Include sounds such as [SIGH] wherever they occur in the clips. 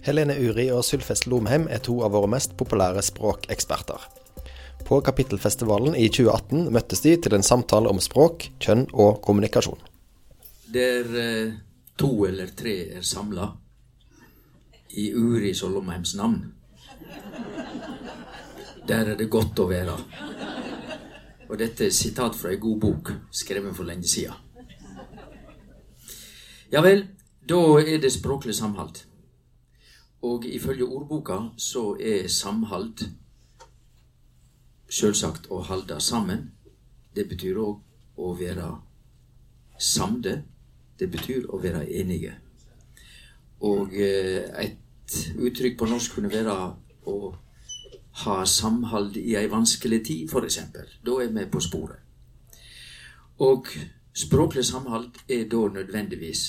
Helene Uri og Sylfest Lomheim er to av våre mest populære språkeksperter. På Kapittelfestivalen i 2018 møttes de til en samtale om språk, kjønn og kommunikasjon. Der eh, to eller tre er samla i Uris og Lomheims navn, der er det godt å være. Og dette er sitat fra ei god bok skrevet for lenge sida. Ja vel, da er det språklig samhold. Og ifølge ordboka så er samhold sjølsagt å halde sammen. Det betyr òg å være samde. Det betyr å være enige. Og eh, et uttrykk på norsk kunne være å ha samhold i ei vanskelig tid, f.eks. Da er vi på sporet. Og språklig samhold er da nødvendigvis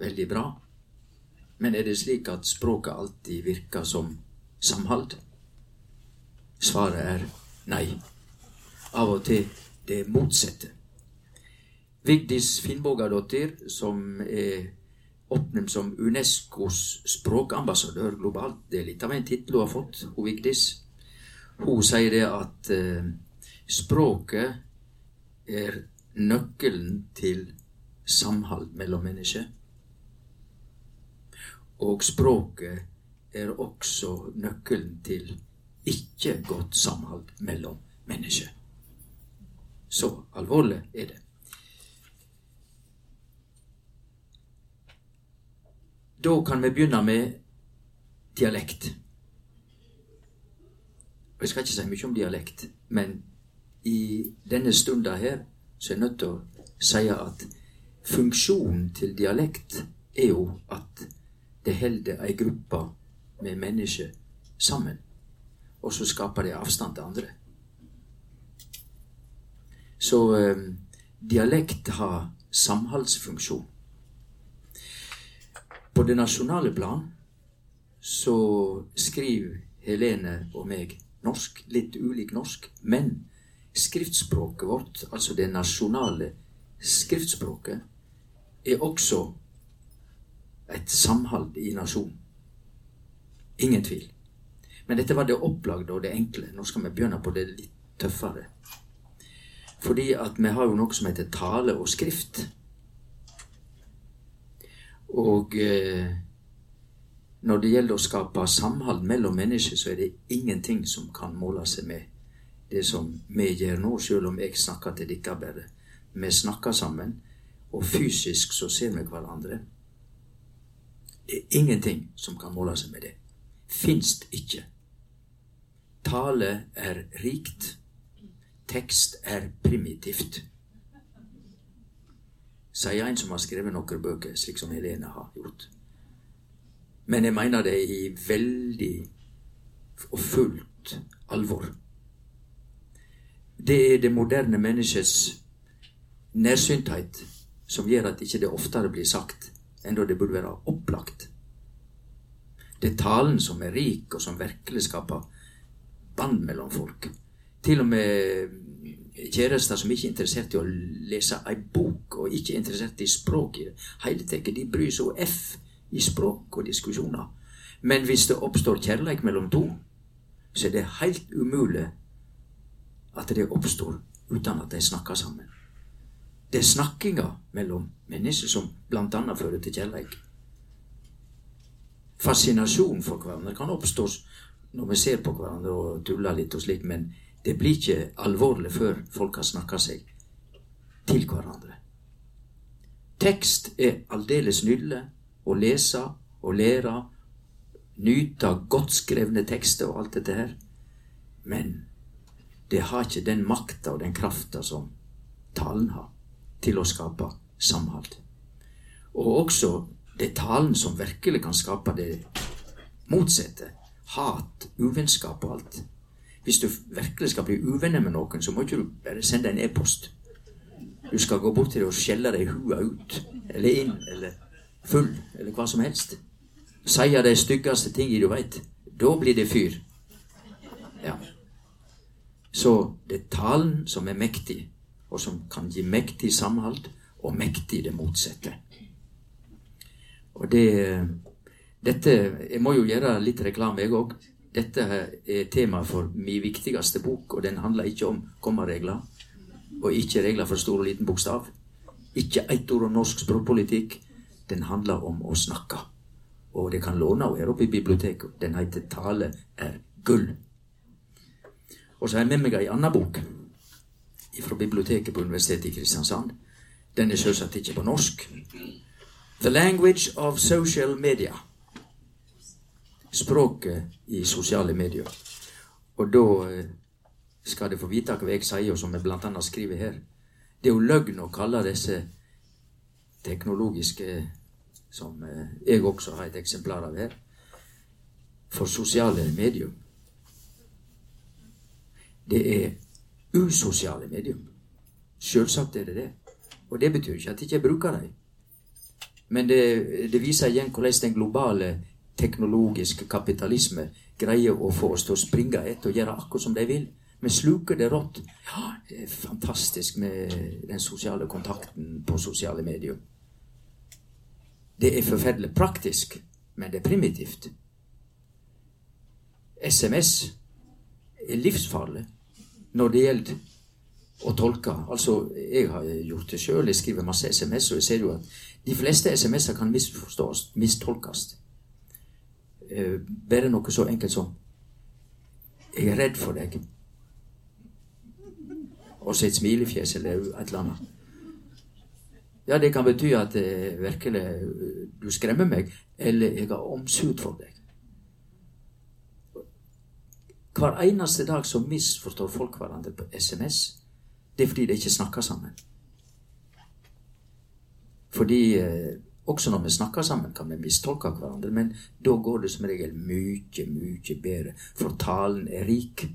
veldig bra. Men er det slik at språket alltid virker som samhold? Svaret er nei. Av og til det motsatte. Vigdis Finnbogadottir, som er oppnevnt som Unescos språkambassadør globalt, det er litt av en tittel hun har fått, hun Vigdis. Hun sier det at eh, språket er nøkkelen til samhold mellom mennesker. Og språket er også nøkkelen til ikke godt samhold mellom mennesker. Så alvorlig er det. Da kan vi begynne med dialekt. Jeg skal ikke si mye om dialekt, men i denne stunda her så er jeg nødt til å si at funksjonen til dialekt er jo at det holder ei gruppe med mennesker sammen. Og så skaper det avstand til andre. Så eh, dialekt har samholdsfunksjon. På det nasjonale plan så skriver Helene og meg norsk, litt ulik norsk, men skriftspråket vårt, altså det nasjonale skriftspråket, er også et samhold i nasjonen. Ingen tvil. Men dette var det opplagde og det enkle. Nå skal vi begynne på det litt tøffere. Fordi at vi har jo noe som heter tale og skrift. Og eh, når det gjelder å skape samhold mellom mennesker, så er det ingenting som kan måle seg med det som vi gjør nå, selv om jeg snakker til dere bare. Vi snakker sammen, og fysisk så ser vi hverandre. Er ingenting som kan måle seg med det. Finst ikke. Tale er rikt. Tekst er primitivt. Sier en som har skrevet noen bøker, slik som Helene har gjort. Men jeg mener det i veldig og fullt alvor. Det er det moderne menneskets nærsynthet som gjør at ikke det oftere blir sagt enn da det burde være opplagt. Det er talen som er rik, og som virkelig skaper bånd mellom folk. Til og med kjærester som ikke er interessert i å lese ei bok, og ikke er interessert i språk i det hele tatt, de bryr seg om F i språk og diskusjoner. Men hvis det oppstår kjærleik mellom to, så er det helt umulig at det oppstår uten at de snakker sammen. Det er snakkinga mellom mennesker som bl.a. fører til kjærleik. Fascinasjon for hverandre kan oppstå når vi ser på hverandre og tuller litt og slik, men det blir ikke alvorlig før folk har snakka seg til hverandre. Tekst er aldeles nydelig å lese og lære, nyte godt skrevne tekster og alt dette her. Men det har ikke den makta og den krafta som talen har, til å skape samhold. Og også det talen som virkelig kan skape det motsatte. Hat, uvennskap og alt. Hvis du virkelig skal bli uvenner med noen, så må ikke du bare sende en e-post. Du skal gå bort til dem og skjelle deg hua ut, eller inn, eller full, eller hva som helst. Sier de styggeste tingene du veit. Da blir det fyr. Ja. Så det er talen som er mektig, og som kan gi mektig samhold, og mektig det motsatte. Og det, Dette, Jeg må jo gjøre litt reklame, jeg òg. Dette er tema for min viktigste bok, og den handler ikke om kommaregler. Og ikke regler for stor og liten bokstav. Ikke ett ord om norsk språkpolitikk. Den handler om å snakke. Og det kan låne henne her oppe i biblioteket. Den heter 'Tale er gull'. Og så har jeg med meg ei anna bok fra biblioteket på Universitetet i Kristiansand. Den er selvsagt ikke på norsk. 'The Language of Social Media' språket i sosiale medier. Og da eh, skal de få vite hva jeg sier, og som jeg bl.a. skriver her. Det er jo løgn å kalle disse teknologiske, som eh, jeg også har et eksemplar av her, for sosiale medium. Det er usosiale medium. Selvsagt er det det. Og det betyr ikke at jeg ikke bruker dem. Men det, det viser igjen hvordan den globale teknologiske kapitalisme greier å få oss til å springe etter og gjøre akkurat som de vil. Vi sluker det rått. Ja, det er fantastisk med den sosiale kontakten på sosiale medier. Det er forferdelig praktisk, men det er primitivt. SMS er livsfarlig når det gjelder å tolke. Altså, jeg har gjort det sjøl. Jeg skriver masse SMS, og jeg ser jo at de fleste SMS-er kan misforstås, mistolkes. Eh, bare noe så enkelt som 'Jeg er redd for deg'. Og så et smilefjes eller et eller annet. Ja, det kan bety at eh, virkelig eh, du skremmer meg, eller jeg har omsut for deg. Hver eneste dag så misforstår folk hverandre på SMS. Det er fordi de ikke snakker sammen. Fordi eh, også når vi snakker sammen, kan vi mistolke hverandre, men da går det som regel mye, mye bedre. For talen er rik,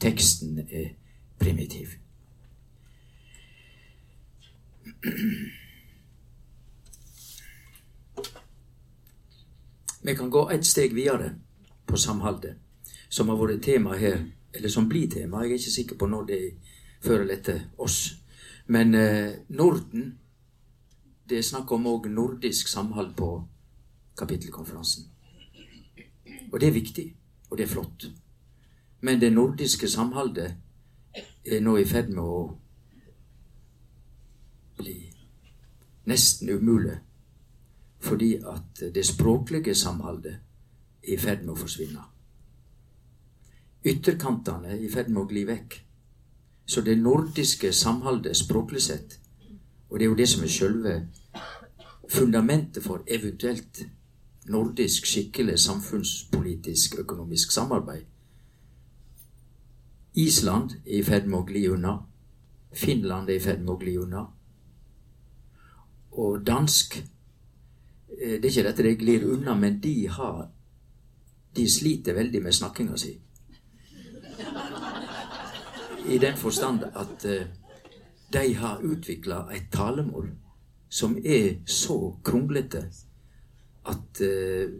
teksten er primitiv. [CLEARS THROAT] Vi kan gå et steg videre på samholdet, som har vært tema her, eller som blir tema. Jeg er ikke sikker på når det er før eller etter oss. Men eh, Norden det er snakk om òg nordisk samhold på kapittelkonferansen. Og det er viktig, og det er flott. Men det nordiske samholdet er nå i ferd med å bli nesten umulig. Fordi at det språklige samholdet er i ferd med å forsvinne. Ytterkantene er i ferd med å gli vekk. Så det nordiske samholdet språklig sett og det er jo det som er sjølve fundamentet for eventuelt nordisk skikkelig samfunnspolitisk økonomisk samarbeid. Island er i ferd med å gli unna. Finland er i ferd med å gli unna. Og dansk eh, Det er ikke dette de glir unna, men de har De sliter veldig med snakkinga si. I den forstand at uh, de har utvikla et talemål som er så kronglete at uh,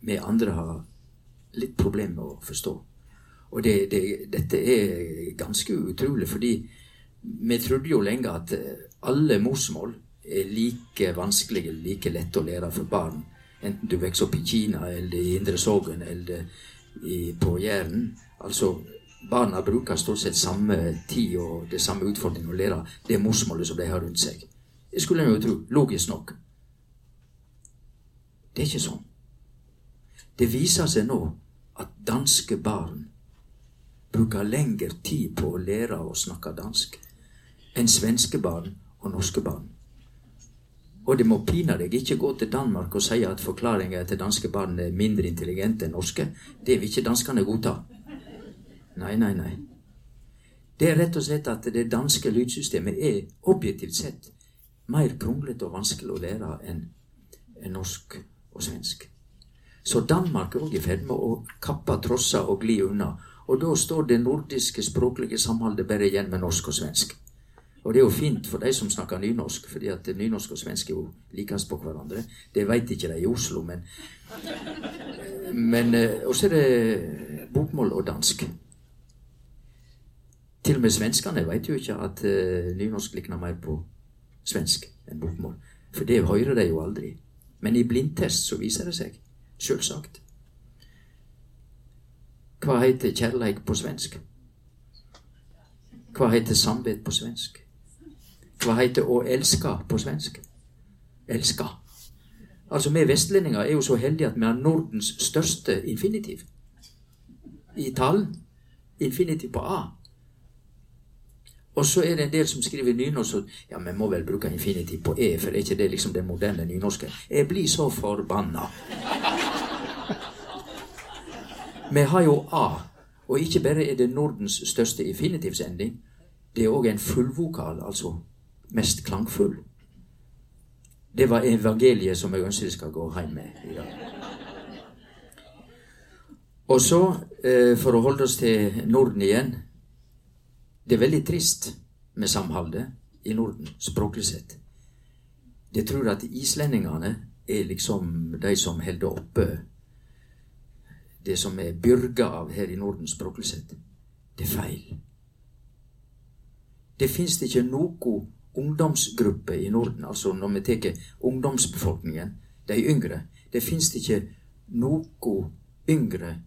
vi andre har litt problemer med å forstå. Og det, det, dette er ganske utrolig, fordi vi trodde jo lenge at eh, alle morsmål er like vanskelige, like lette å lære for barn. Enten du vokser opp i Kina eller i Indre Sogn eller i, på Jæren. Altså barna bruker stort sett samme tid og det samme utfordringen å lære det morsmålet som de har rundt seg. Det skulle en jo tro. Logisk nok. Det er ikke sånn. Det viser seg nå at danske barn bruker lengre tid på å lære å snakke dansk enn svenske barn og norske barn. Og det må pinadø ikke gå til Danmark og si at forklaringa til danske barn er mindre intelligente enn norske. Det vil ikke danskene godta. Nei, nei, nei. Det er rett og slett at det danske lydsystemet er objektivt sett mer kronglete og vanskelig å lære enn norsk og svensk. Så Danmark er òg i ferd med å kappe trosser og gli unna. Og da står det nordiske språklige samholdet bare igjen med norsk og svensk. Og det er jo fint for de som snakker nynorsk, fordi at nynorsk og svensk er jo likest på hverandre. Det veit ikke de i Oslo, men Men Og også er det bokmål og dansk. Til og med svenskene veit jo ikke at uh, nynorsk likner mer på svensk enn bokmål. For det hører de jo aldri. Men i blindtest så viser det seg Sjølsagt. Hva heter kjærleik på svensk? Hva heter samvit på svensk? Hva heter å elske på svensk? Elska. Altså, vi vestlendinger er jo så heldige at vi har Nordens største infinitiv i tall. Infinitiv på A. Og så er det en del som skriver nynorsk og Ja, vi må vel bruke infinitiv på E, for er ikke det liksom den moderne nynorsken? Jeg blir så forbanna. Vi har jo A, og ikke bare er det Nordens største infinitivsending, det er òg en fullvokal, altså mest klangfull. Det var evangeliet som jeg ønsker jeg skal gå hjem med i dag. Og så, eh, for å holde oss til Norden igjen Det er veldig trist med samholdet i Norden, språklig sett. Jeg tror at islendingene er liksom de som holder oppe det som er byrga av her i Norden, språklig sett. Det er feil. Det fins ikke noe ungdomsgruppe i Norden, altså når vi tar ungdomsbefolkningen, de yngre Det fins ikke noe yngre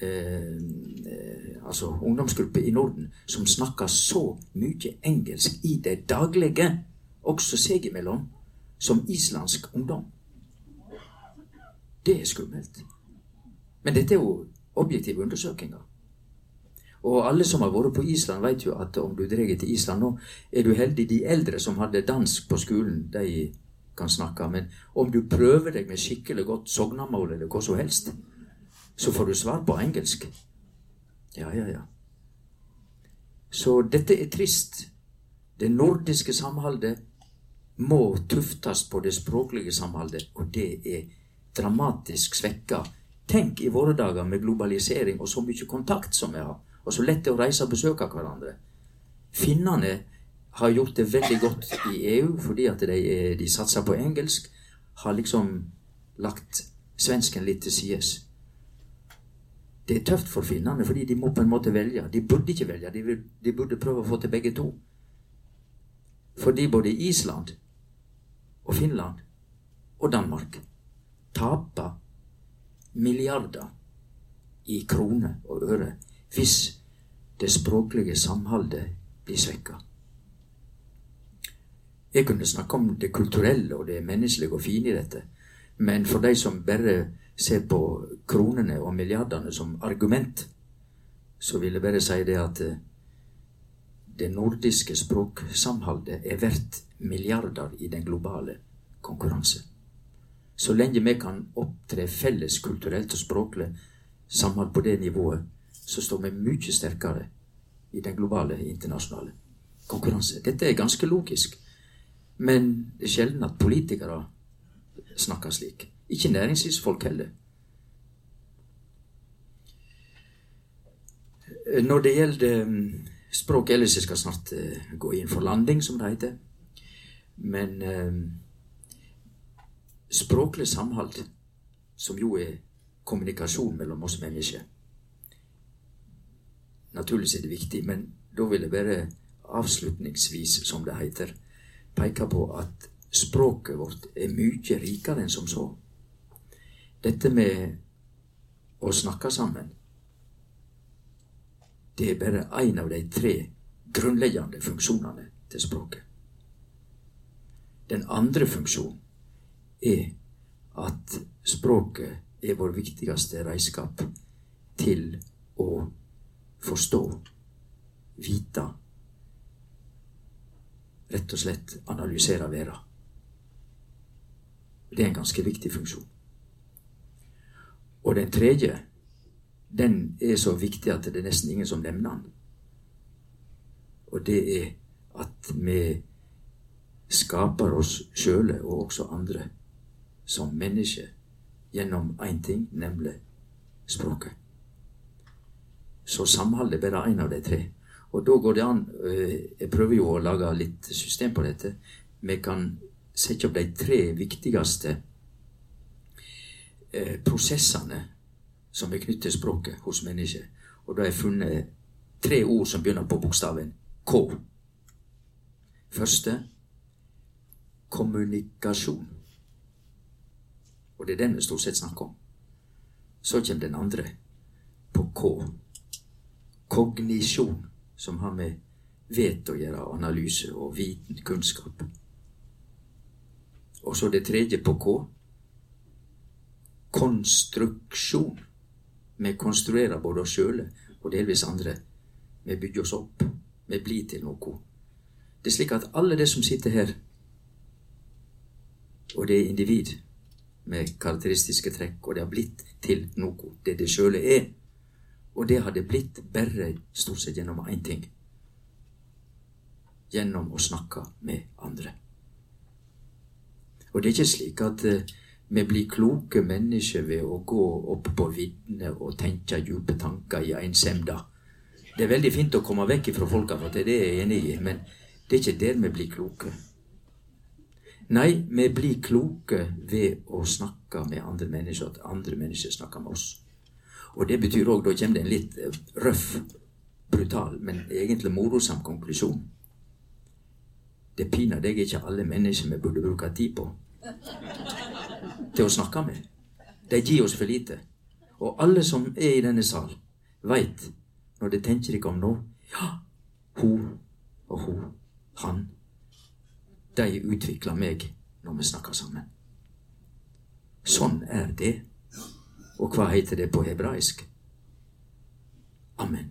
eh, altså ungdomsgruppe i Norden som snakker så mye engelsk i det daglige, også seg imellom, som islandsk ungdom. Det er skummelt. Men dette er jo objektive undersøkelser. Og alle som har vært på Island, vet jo at om du drar til Island nå, er du heldig. De eldre som hadde dansk på skolen, de kan snakke. Men om du prøver deg med skikkelig godt sognamål eller hva som helst, så får du svar på engelsk. Ja, ja, ja. Så dette er trist. Det nordiske samholdet må tuftes på det språklige samholdet, og det er dramatisk svekka. Tenk i våre dager med globalisering og så mye kontakt som vi har, og så lett det å reise og besøke hverandre. Finnene har gjort det veldig godt i EU fordi at de, de satser på engelsk. Har liksom lagt svensken litt til sides. Det er tøft for finnene, fordi de må på en måte velge. De burde ikke velge, de, vil, de burde prøve å få til begge to. Fordi både Island og Finland og Danmark taper milliarder i kroner og øre hvis det språklige samholdet blir svekka. Jeg kunne snakke om det kulturelle og det menneskelige og fine i dette, men for de som bare se på kronene og milliardene som argument, så vil jeg bare si det at eh, det nordiske språksamholdet er verdt milliarder i den globale konkurranse. Så lenge vi kan opptre felles kulturelt og språklig samhold på det nivået, så står vi mye sterkere i den globale internasjonale konkurranse. Dette er ganske logisk, men det er sjelden at politikere snakker slik. Ikke næringslivsfolk heller. Når det gjelder um, språk ellers, jeg skal snart uh, gå inn for landing, som det heter. Men um, språklig samhold, som jo er kommunikasjon mellom oss mennesker Naturligvis er det viktig, men da vil jeg bare avslutningsvis, som det heter, peke på at språket vårt er mye rikere enn som så. Dette med å snakke sammen, det er bare én av de tre grunnleggende funksjonene til språket. Den andre funksjonen er at språket er vår viktigste redskap til å forstå, vite, rett og slett analysere verden. Det er en ganske viktig funksjon. Og den tredje, den er så viktig at det er nesten ingen som nevner den. Og det er at vi skaper oss sjøle og også andre som mennesker gjennom én ting, nemlig språket. Så samhold er bare én av de tre. Og da går det an øh, Jeg prøver jo å lage litt system på dette. Vi kan sette opp de tre viktigste Eh, prosessene som er knyttet til språket hos mennesker. Og da har jeg funnet tre ord som begynner på bokstaven K. Første kommunikasjon. Og det er den vi stort sett snakker om. Så kommer den andre, på K. Kognisjon, som har med vet å gjøre, analyse og viten, kunnskap. Og så det tredje på K. Konstruksjon. Vi konstruerer både oss sjøle og delvis andre. Vi bygger oss opp. Vi blir til noe. Det er slik at alle det som sitter her, og det er individ med karakteristiske trekk, og det har blitt til noe, det det sjøle er. Og det har det blitt bare stort sett gjennom én ting. Gjennom å snakke med andre. Og det er ikke slik at uh, vi blir kloke mennesker ved å gå opp på viddene og tenke djupe tanker i ensemda. Det er veldig fint å komme vekk fra folka, for det er jeg enig i, men det er ikke der vi blir kloke. Nei, vi blir kloke ved å snakke med andre mennesker, at andre mennesker snakker med oss. Og det betyr òg, da kommer det en litt eh, røff, brutal, men egentlig morosam konklusjon. Det pinadø ikke alle mennesker vi burde bruke tid på til å snakke med. De gir oss for lite. Og alle som er i denne sal, veit når de tenker ikke om noe Ja, hun og hun, han de utvikler meg når vi snakker sammen. Sånn er det. Og hva heter det på hebraisk? Amen.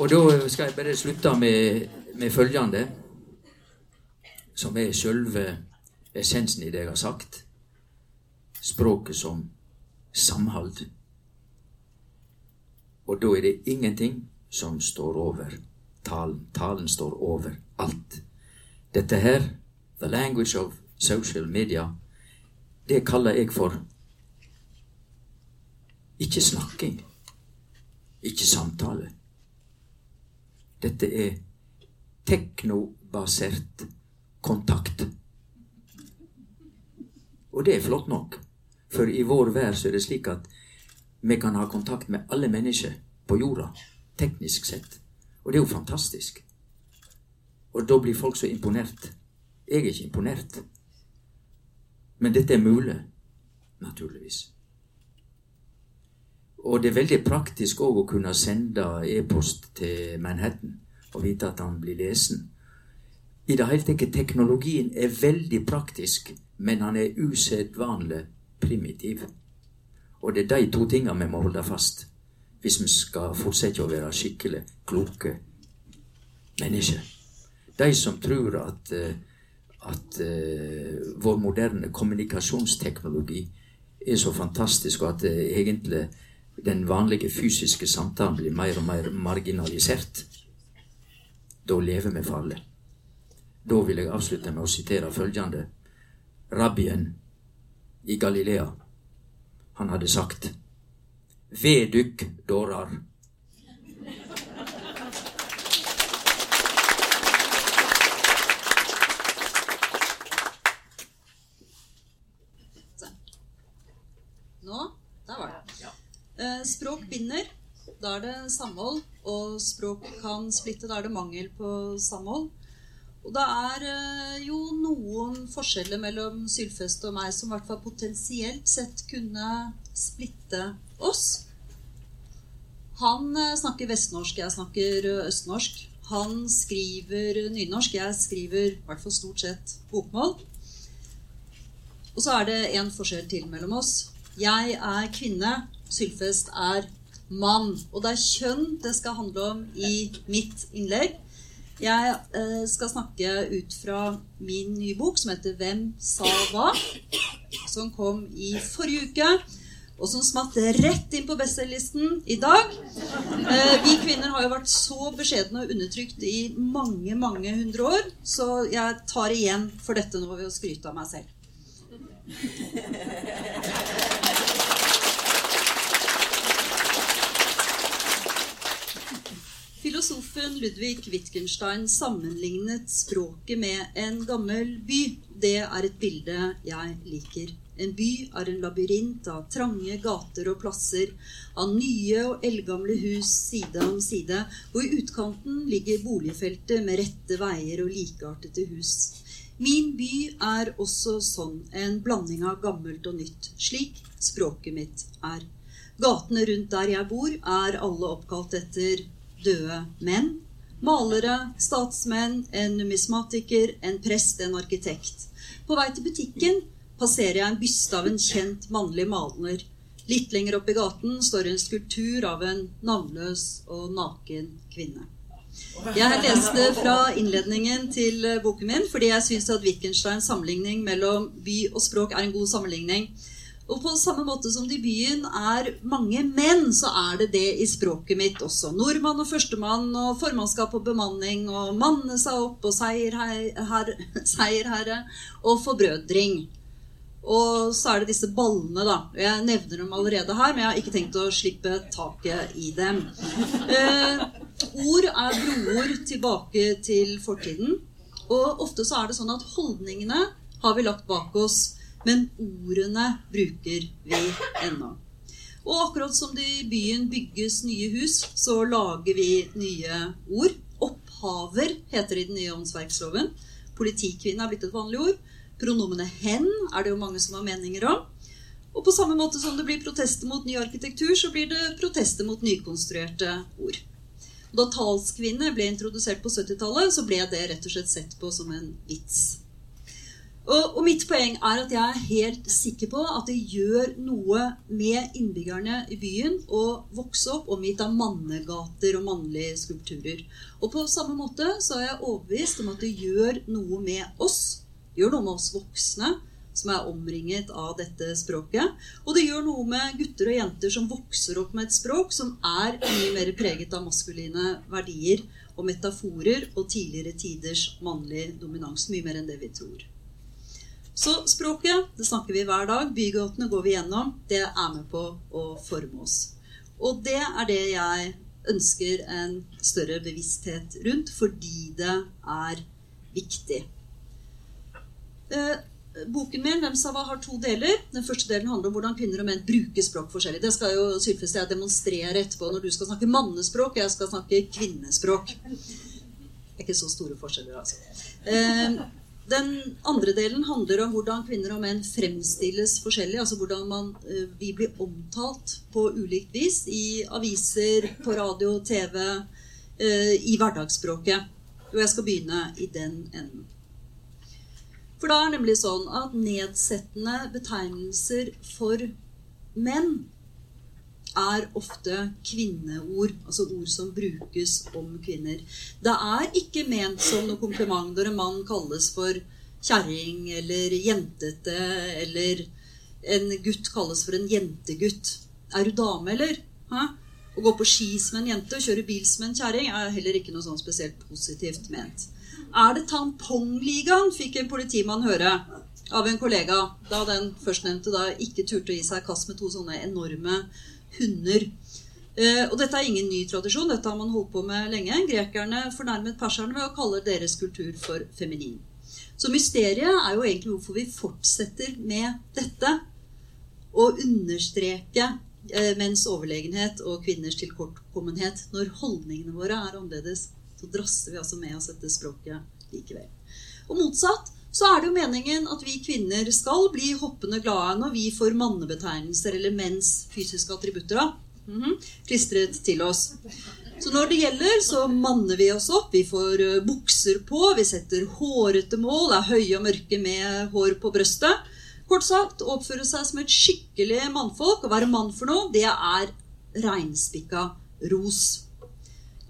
Og da skal jeg bare slutte med, med følgende, som er sjølve essensen i det jeg har sagt. Språket som samhold. Og da er det ingenting som står over talen. Talen står over alt. Dette her, the language of social media, det kaller jeg for ikke snakking, ikke samtale. Dette er teknobasert kontakt. Og det er flott nok, for i vår vær så er det slik at vi kan ha kontakt med alle mennesker på jorda, teknisk sett. Og det er jo fantastisk. Og da blir folk så imponert. Jeg er ikke imponert. Men dette er mulig, naturligvis. Og det er veldig praktisk òg å kunne sende e-post til Manhattan og vite at han blir lesen. I det hele tatt teknologien er veldig praktisk, men han er usedvanlig primitiv. Og det er de to tingene vi må holde fast hvis vi skal fortsette å være skikkelig kloke mennesker. De som tror at, eh, at uh, vår moderne kommunikasjonsteknologi er så fantastisk, og at uh, egentlig den vanlige fysiske samtalen blir mer og mer marginalisert, da lever vi farlig. Da vil jeg avslutte med å sitere følgende. Rabbien i Galilea, han hadde sagt veduk dårar. Eh, språk binder. Da er det samhold. Og språk kan splitte. Da er det mangel på samhold. Og det er eh, jo noen forskjeller mellom Sylfest og meg som i hvert fall potensielt sett kunne splitte oss. Han eh, snakker vestnorsk, jeg snakker østnorsk. Han skriver nynorsk, jeg skriver i hvert fall stort sett bokmål. Og så er det en forskjell til mellom oss. Jeg er kvinne, Sylfest er mann. Og det er kjønn det skal handle om i mitt innlegg. Jeg eh, skal snakke ut fra min nye bok som heter 'Hvem sa hva?', som kom i forrige uke. Og som smatt rett inn på bestselgerlisten i dag. Eh, vi kvinner har jo vært så beskjedne og undertrykt i mange mange hundre år, så jeg tar igjen for dette nå ved å skryte av meg selv. Filosofen Ludvig Wittgenstein sammenlignet språket med en gammel by. Det er et bilde jeg liker. En by er en labyrint av trange gater og plasser, av nye og eldgamle hus side om side, og i utkanten ligger boligfeltet med rette veier og likeartede hus. Min by er også sånn, en blanding av gammelt og nytt, slik språket mitt er. Gatene rundt der jeg bor, er alle oppkalt etter døde menn. Malere, statsmenn, en numismatiker, en prest, en arkitekt. På vei til butikken passerer jeg en byste av en kjent mannlig maler. Litt lenger opp i gaten står en skulptur av en navnløs og naken kvinne. Jeg leste fra innledningen til eh, boken min fordi jeg syns at Wittgensteins sammenligning mellom by og språk er en god sammenligning. Og på samme måte som det i byen er mange menn, så er det det i språket mitt også. Nordmann og førstemann og formannskap og bemanning og manne seg opp og seierherre [LAUGHS] og forbrødring. Og så er det disse ballene, da. Jeg nevner dem allerede her, men jeg har ikke tenkt å slippe taket i dem. Eh, Ord er broer tilbake til fortiden. Og ofte så er det sånn at holdningene har vi lagt bak oss, men ordene bruker vi ennå. Og akkurat som det i byen bygges nye hus, så lager vi nye ord. Opphaver heter det i den nye åndsverksloven. Politikvinne er blitt et vanlig ord. Pronomene 'hen' er det jo mange som har meninger om. Og på samme måte som det blir protester mot ny arkitektur, så blir det protester mot nykonstruerte ord. Da talskvinne ble introdusert på 70-tallet, så ble det rett og slett sett på som en vits. Og, og, mitt poeng er at jeg er helt sikker på at det gjør noe med innbyggerne i byen å vokse opp omgitt av mannegater og mannlige skulpturer. Og på samme måte så er jeg overbevist om at det gjør noe med oss. Gjør noe med oss voksne som er omringet av dette språket. Og det gjør noe med gutter og jenter som vokser opp med et språk som er mye mer preget av maskuline verdier og metaforer og tidligere tiders mannlig dominans. Mye mer enn det vi tror. Så språket, det snakker vi hver dag. Bygatene går vi gjennom. Det er med på å forme oss. Og det er det jeg ønsker en større bevissthet rundt, fordi det er viktig. Eh, Boken min Hvem sa hva har to deler. Den første delen handler om hvordan kvinner og menn bruker språk forskjellig. Det skal jo Sylfest jeg demonstrere etterpå når du skal snakke mannespråk, og jeg skal snakke kvinnespråk. Det er ikke så store forskjeller, altså. Den andre delen handler om hvordan kvinner og menn fremstilles forskjellig. Altså hvordan man, eh, vi blir omtalt på ulikt vis i aviser, på radio, TV, eh, i hverdagsspråket. Og jeg skal begynne i den enden. For da er det nemlig sånn at nedsettende betegnelser for menn er ofte kvinneord, altså ord som brukes om kvinner. Det er ikke ment som noe kompliment når en mann kalles for kjerring eller jentete, eller en gutt kalles for en jentegutt. Er du dame, eller? Hæ? Å gå på ski som en jente og kjøre bil som en kjerring er heller ikke noe sånn spesielt positivt ment. Er det tampongligaen, fikk en politimann høre av en kollega da den førstnevnte da ikke turte å gi seg i kast med to sånne enorme hunder. Eh, og dette er ingen ny tradisjon, dette har man holdt på med lenge. Grekerne fornærmet perserne ved å kalle deres kultur for feminin. Så mysteriet er jo egentlig hvorfor vi fortsetter med dette. Å understreke eh, menns overlegenhet og kvinners tilkortkommenhet når holdningene våre er annerledes så drasser vi altså med oss dette språket likevel. Og motsatt så er det jo meningen at vi kvinner skal bli hoppende glade når vi får mannebetegnelser eller menns fysiske attributter da, -hmm, klistret til oss. Så når det gjelder, så manner vi oss opp. Vi får uh, bukser på, vi setter hårete mål, er høye og mørke med hår på brøstet. Kort sagt, oppføre seg som et skikkelig mannfolk. Å være mann for noe, det er reinspikka ros.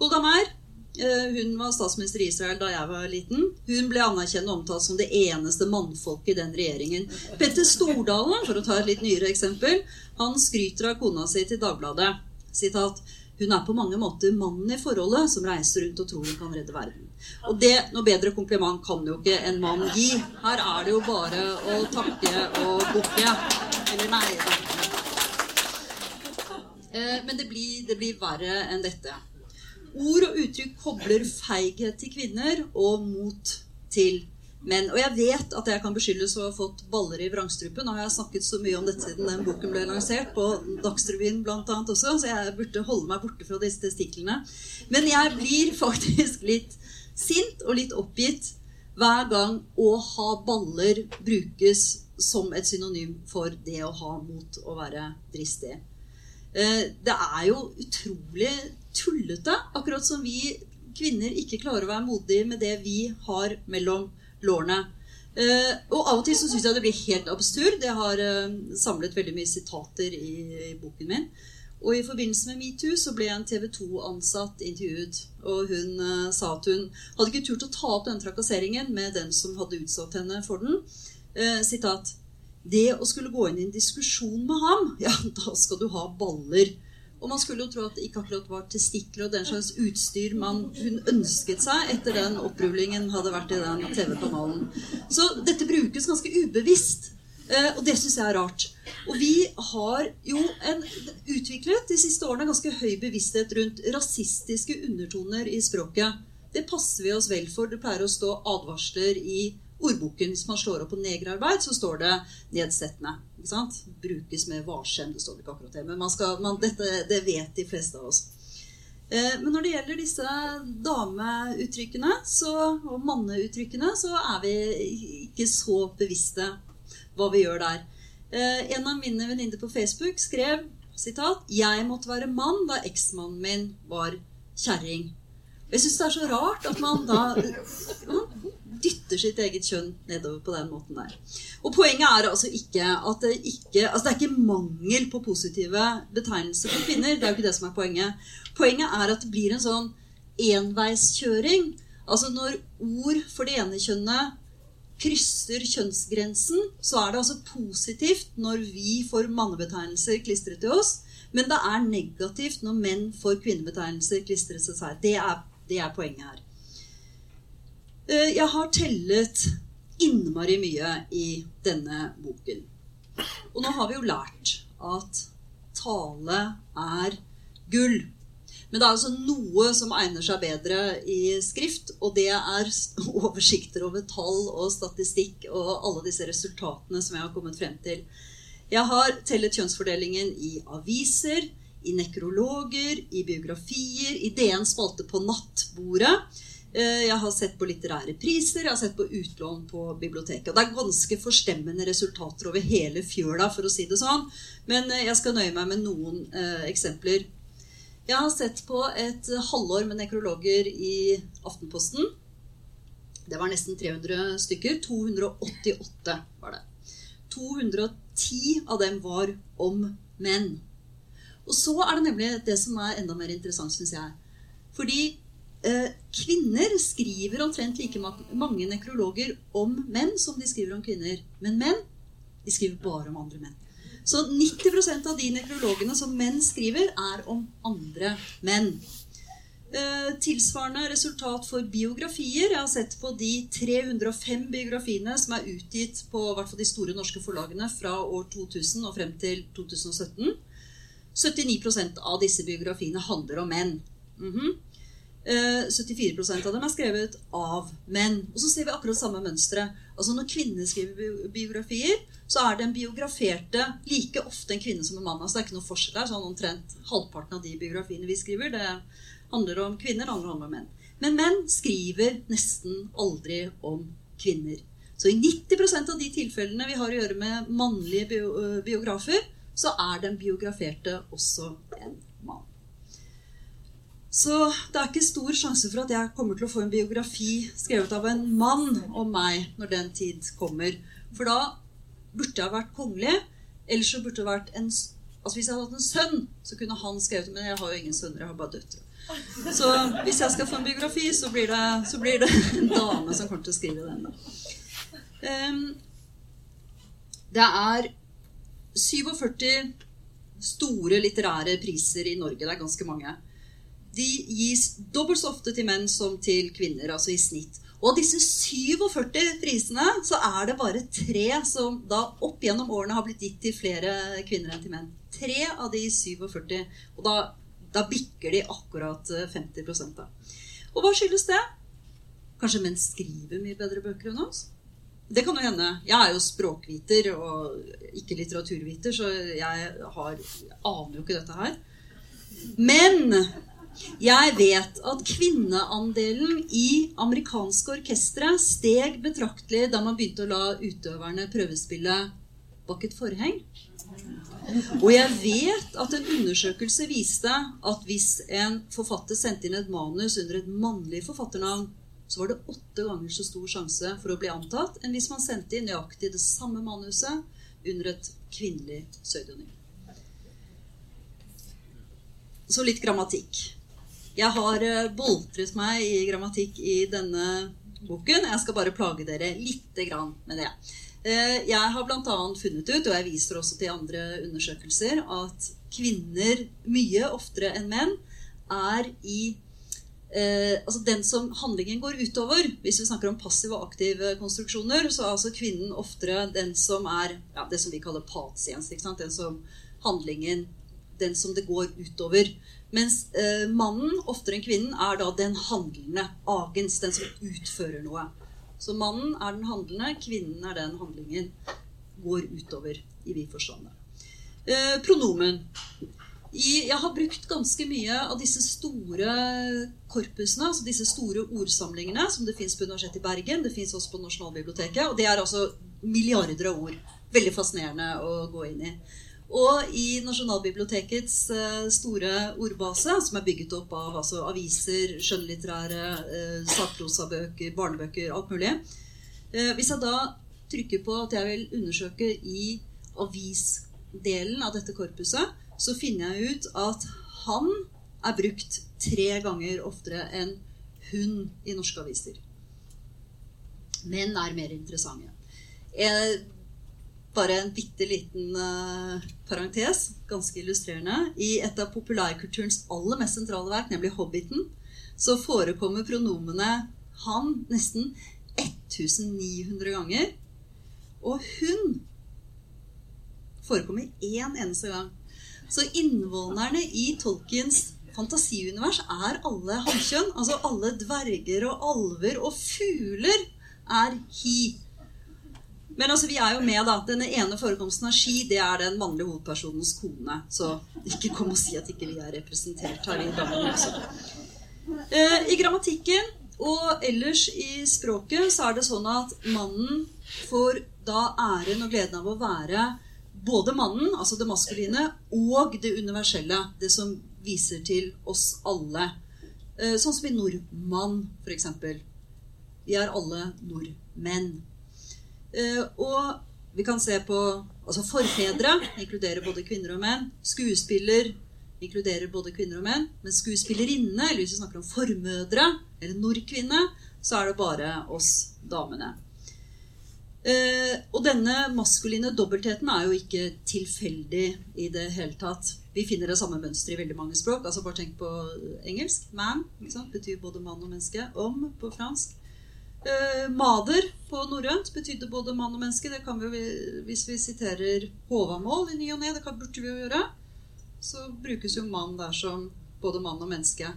Golda Meir Eh, hun var statsminister i Israel da jeg var liten. Hun ble anerkjent og omtalt som det eneste mannfolket i den regjeringen. Petter Stordalen, for å ta et litt nyere eksempel, han skryter av kona si til Dagbladet. Sitat, hun er på mange måter mannen i forholdet som reiser rundt og tror hun kan redde verden. Og det, Noe bedre kompliment kan jo ikke en mann gi. Her er det jo bare å takke og bukke. Eller nei. Eh, men det blir, det blir verre enn dette. Ord og uttrykk kobler feighet til kvinner og mot til menn. Og jeg vet at jeg kan beskyldes for å ha fått baller i vrangstrupen. Nå har jeg snakket så mye om dette siden den boken ble lansert, på Dagsrevyen bl.a. også, så jeg burde holde meg borte fra disse testiklene. Men jeg blir faktisk litt sint og litt oppgitt hver gang 'å ha baller' brukes som et synonym for det å ha mot å være dristig. Eh, det er jo utrolig tullete, akkurat som vi kvinner ikke klarer å være modige med det vi har mellom lårene. Uh, og av og til så syns jeg det blir helt absurd. Jeg har uh, samlet veldig mye sitater i, i, boken min. Og i forbindelse med metoo så ble en TV 2-ansatt intervjuet. Og hun uh, sa at hun hadde ikke turt å ta opp den trakasseringen med den som hadde utsatt henne for den. sitat. Det å skulle gå inn i en diskusjon med ham, [LAUGHS] ja, da skal du ha baller. Og man skulle jo tro at det ikke akkurat var testikler og den slags utstyr man, hun ønsket seg etter den opprullingen hadde vært i den TV-kanalen. Så dette brukes ganske ubevisst. Eh, og det syns jeg er rart. Og vi har jo en, utviklet de siste årene ganske høy bevissthet rundt rasistiske undertoner i språket. Det passer vi oss vel for. Det pleier å stå advarsler i ordboken. Hvis man slår opp på negerarbeid, så står det nedsettende. Ikke sant? Brukes med varsom. Det står ikke akkurat det. Men skal, man, dette, det vet de fleste av oss. Eh, men når det gjelder disse dameuttrykkene så, og manneuttrykkene, så er vi ikke så bevisste hva vi gjør der. Eh, en av mine venninner på Facebook skrev sitat, 'Jeg måtte være mann da eksmannen min var kjerring'. Jeg syns det er så rart at man da [LAUGHS] dytter sitt eget kjønn nedover på den måten der. Og poenget er altså ikke at det ikke Altså det er ikke mangel på positive betegnelser for kvinner. Det er jo ikke det som er poenget. Poenget er at det blir en sånn enveiskjøring. Altså når ord for det ene kjønnet krysser kjønnsgrensen, så er det altså positivt når vi får mannebetegnelser klistret til oss. Men det er negativt når menn får kvinnebetegnelser klistret til seg. Det er, det er poenget her. Eh, jeg har tellet innmari mye i denne boken. Og nå har vi jo lært at tale er gull. Men det er altså noe som egner seg bedre i skrift, og det er [LAUGHS] oversikter over tall og statistikk og alle disse resultatene som jeg har kommet frem til. Jeg har tellet kjønnsfordelingen i aviser, i nekrologer, i biografier, i DN spalte på nattbordet. Eh, jeg har sett på litterære priser, jeg har sett på utlån på biblioteket. Og det er ganske forstemmende resultater over hele fjøla, for å si det sånn. Men eh, jeg skal nøye meg med noen eh, eksempler. Jeg har sett på et halvår med nekrologer i Aftenposten. Det var nesten 300 stykker. 288 var det. 210 av dem var om menn. Og så er det nemlig det som er enda mer interessant, syns jeg. Fordi kvinner skriver omtrent like mange nekrologer om menn som de skriver om kvinner. Men menn de skriver bare om andre menn. Så 90% av de nekrologene som menn skriver, er om andre menn. Eh, tilsvarende resultat for biografier. Jeg har sett på de 305 biografiene som er utgitt på de store norske forlagene fra år 2000 og frem til 2017. 79% av disse biografiene handler om menn. Mm -hmm. 74 eh, av dem er skrevet av menn. Og så ser vi akkurat samme mønsteret. Altså Når kvinner skriver biografier, så er den biograferte like ofte en kvinne som en mann. Altså Det er ikke noe forskjell der. sånn Omtrent halvparten av de biografiene vi skriver, det handler om kvinner, det handler om menn. Men menn skriver nesten aldri om kvinner. Så i 90% av de tilfellene vi har å gjøre med mannlige biografer, så er den biograferte også en. Så det er ikke stor sjanse for at jeg kommer til å få en biografi skrevet av en mann om meg når den tid kommer. For da burde jeg vært kongelig. Eller så burde det vært en Altså Hvis jeg hadde hatt en sønn, så kunne han skrevet. Men jeg har jo ingen sønner, jeg har bare døtre. Så hvis jeg skal få en biografi, så blir det, så blir det en dame som kommer til å skrive den. Um, det er 47 store litterære priser i Norge. Det er ganske mange de gis dobbelt så ofte til menn som til kvinner, altså i snitt. Og av disse 47 prisene så er det bare tre som da opp gjennom årene har blitt gitt til flere kvinner enn til menn. Tre av de 47. Og da, da bikker de akkurat 50 eh, da. Og hva skyldes det? Kanskje menn skriver mye bedre bøker enn oss? Det kan jo hende. Jeg er jo språkviter og ikke litteraturviter, så jeg, har, aner jo ikke dette her. Men Jeg vet at kvinneandelen i amerikanske orkestre steg betraktelig da man begynte å la utøverne prøvespille bak et forheng. Og jeg vet at en undersøkelse viste at hvis en forfatter sendte inn et manus under et mannlig forfatternavn, så var det åtte ganger så stor sjanse for å bli antatt enn hvis man sendte inn nøyaktig det samme manuset under et kvinnelig pseudonym. Så litt grammatikk. Jeg har eh, boltret meg i grammatikk i denne boken. Jeg skal bare plage dere grann med det. Eh, jeg har bl.a. funnet ut, og jeg viser også til andre undersøkelser, at kvinner mye oftere enn menn er i eh, altså den som handlingen går utover. Hvis vi snakker om passive og aktive konstruksjoner, så er altså kvinnen oftere den som er ja, det som vi kaller patiens. Den som handlingen Den som det går utover. Mens eh, mannen, oftere enn kvinnen, er da den handlende. Agens, den som utfører noe. Så mannen er den handlende, kvinnen er den handlingen går utover i vid forstand. Eh, pronomen. I, jeg har brukt ganske mye av disse store korpusene, altså disse store ordsamlingene, som det fins på Universitetet i Bergen, det fins også på Nasjonalbiblioteket. Og det er altså milliarder av ord. Veldig fascinerende å gå inn i. Og i Nasjonalbibliotekets eh, store ordbase, som er bygget opp av altså, aviser, skjønnlitterære, eh, sakprosabøker, barnebøker, alt mulig eh, Hvis jeg da trykker på at jeg vil undersøke i avisdelen av dette korpuset, så finner jeg ut at han er brukt tre ganger oftere enn hun i norske aviser. Menn er mer interessante. Bare en bitte liten uh, parentes, ganske illustrerende. I et av populærkulturens aller mest sentrale verk, nemlig 'Hobbiten', så forekommer pronomene 'han' nesten 1900 ganger. Og 'hun' forekommer én eneste gang. Så innvånerne i Tolkiens fantasiunivers er alle hankjønn. Altså alle dverger og alver og fugler er he. Men altså, vi er jo med, da. Denne ene forekomsten av ski, det er den mannlige hovedpersonens kone. Så ikke kom og si at ikke vi er representert her i også. Eh, I grammatikken og ellers i språket så er det sånn at mannen får da æren og gleden av å være både mannen, altså det maskuline, og det universelle. Det som viser til oss alle. Eh, sånn som i nordmann, f.eks. Vi er alle nordmenn. Eh, og vi kan se på altså forfedre inkluderer både kvinner og menn. Skuespiller inkluderer både kvinner og menn. Men skuespillerinne, eller hvis vi snakker om formødre eller nordkvinne, så er det bare oss damene. Eh, og denne maskuline dobbeltheten er jo ikke tilfeldig i det hele tatt. Vi finner det samme mønsteret i veldig mange språk. altså Bare tenk på engelsk. Man betyr både mann og menneske. Om på fransk. Eh, mader på norrønt betydde både mann og menneske. Det kan vi jo hvis vi siterer Håvamål i ny og ne, det burde vi jo gjøre, så brukes jo mann der som både mann og menneske.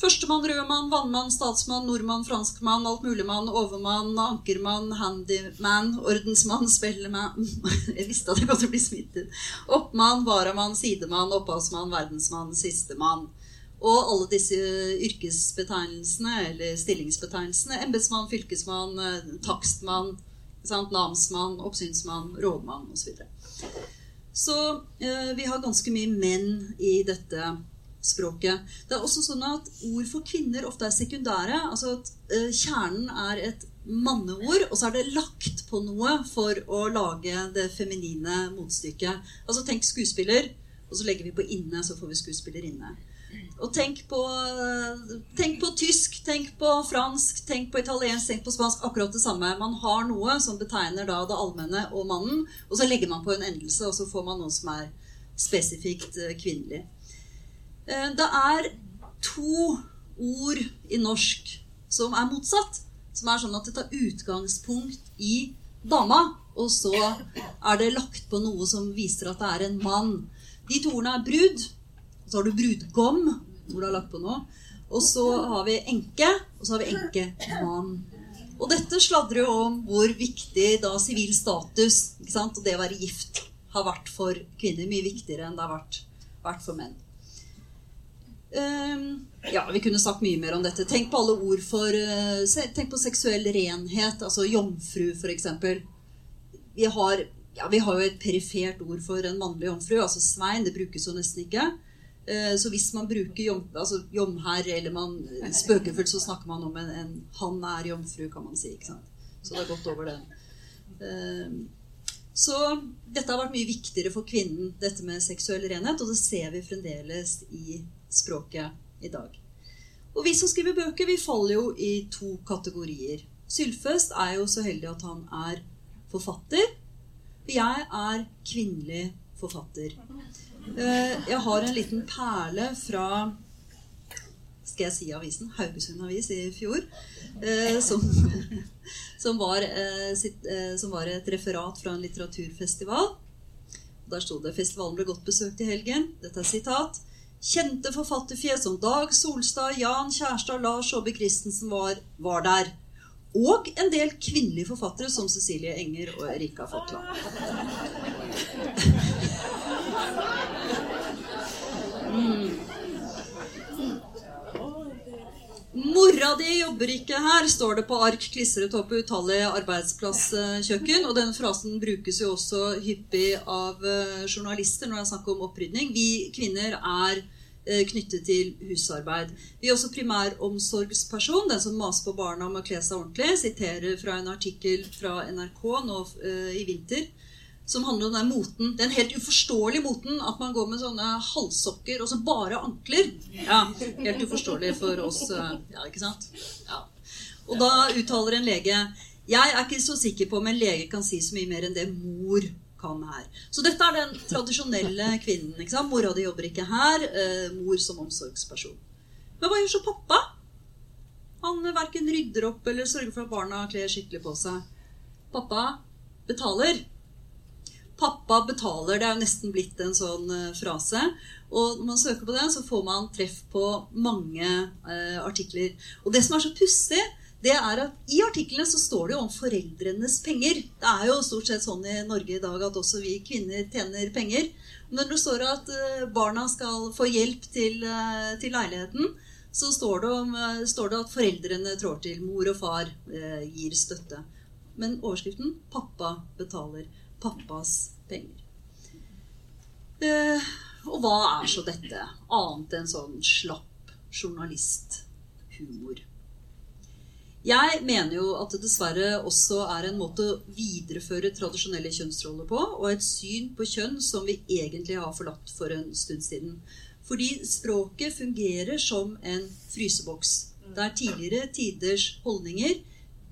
Førstemann, rødmann, vannmann, statsmann, nordmann, franskmann, altmuligmann, overmann, ankermann, handyman, ordensmann, spellemann [LAUGHS] Jeg visste at jeg kom til å bli smittet. Oppmann, varamann, sidemann, opphavsmann, verdensmann, sistemann. Og alle disse yrkesbetegnelsene, eller stillingsbetegnelsene, embetsmann, fylkesmann, eh, takstmann, sant? namsmann, oppsynsmann, rådmann osv. Så, så eh, vi har ganske mye menn i dette språket. Det er også sånn at ord for kvinner ofte er sekundære. Altså at eh, kjernen er et manneord, og så er det lagt på noe for å lage det feminine motstykket. Altså tenk skuespiller, og så legger vi på inne, så får vi skuespillerinne. Og tenk på, tenk på, tysk, tenk på fransk, tenk på italiensk, tenk på spansk. Akkurat det samme. Man har noe som betegner da det allmenne og mannen, og så legger man på en endelse, og så får man noe som er spesifikt eh, kvinnelig. Eh, det er to ord i norsk som er motsatt. Som er sånn at det tar utgangspunkt i dama, og så er det lagt på noe som viser at det er en mann. De to ordene er brud, så har du brudgom, hvor du har lagt på noe. Og så har vi enke, og så har vi enkemann. Og dette sladrer jo om hvor viktig da sivil status og det å være gift har vært for kvinner. Mye viktigere enn det har vært, vært for menn. Um, ja, vi kunne sagt mye mer om dette. Tenk på alle ord for uh, Tenk på seksuell renhet, altså jomfru, f.eks. Vi ja, vi har jo et perifert ord for en mannlig jomfru, altså svein. Det brukes jo nesten ikke. Eh, Så hvis man bruker jom, altså jomherr, eller man spøkefullt, så snakker man om en, en 'han er jomfru', kan man si. ikke sant? Så det er godt over den. Eh, Så dette har vært mye viktigere for kvinnen, dette med seksuell renhet, og det ser vi fremdeles i språket i dag. Og vi som skriver bøker, vi faller jo i to kategorier. Sylfest er jo så heldig at han er forfatter. Og jeg er kvinnelig forfatter. Eh, Jeg har en liten perle fra skal jeg si avisen? Haugesund Avis i fjor. eh, Som, [LAUGHS] som, var, eh, som var et referat fra en litteraturfestival. Der sto det 'Festivalen ble godt besøkt i helgen'. Dette er sitat. Kjente forfatterfjes som Dag Solstad, Jan Kjærstad, Lars Aabye Christensen var, var der. Og en del kvinnelige forfattere som Cecilie Enger og Erika Fotland. [LAUGHS] Mora di jobber ikke her, står det på ark klistret opp på utallige arbeidsplasskjøkken. Og den frasen brukes jo også hyppig av eh, journalister når det er snakk om opprydning. Vi kvinner er eh, knyttet til husarbeid. Vi er også primæromsorgsperson, den som maser på barna om å kle seg ordentlig. Siterer fra en artikkel fra NRK nå eh, i vinter som handler om den moten, den helt uforståelige moten at man går med sånne halssokker og så bare ankler. Ja, Helt uforståelig for oss. eh, Ja, ikke sant? Ja. Og da uttaler en lege Jeg er ikke så sikker på om en lege kan si så mye mer enn det mor kan her. Så dette er den tradisjonelle kvinnen. ikke sant? Mora di jobber ikke her. Eh, mor som omsorgsperson. Men hva gjør så pappa? Han verken rydder opp eller sørger for at barna kler skikkelig på seg. Pappa betaler. Pappa betaler, det er jo nesten blitt en sånn eh, frase. Og når man søker på det, så får man treff på mange eh, artikler. Og det som er så pussig, det er at i artiklene så står det jo om foreldrenes penger. Det er jo stort sett sånn i Norge i dag at også vi kvinner tjener penger. Men når det står at eh, barna skal få hjelp til, eh, til leiligheten, så står det, om, står det at foreldrene trår til. Mor og far eh, gir støtte. Men overskriften 'Pappa betaler'. Pappas penger. Eh, og hva er så dette, annet enn sånn slapp journalisthumor? Jeg mener jo at det dessverre også er en måte å videreføre tradisjonelle kjønnsroller på, og et syn på kjønn som vi egentlig har forlatt for en stund siden. Fordi språket fungerer som en fryseboks, der tidligere tiders holdninger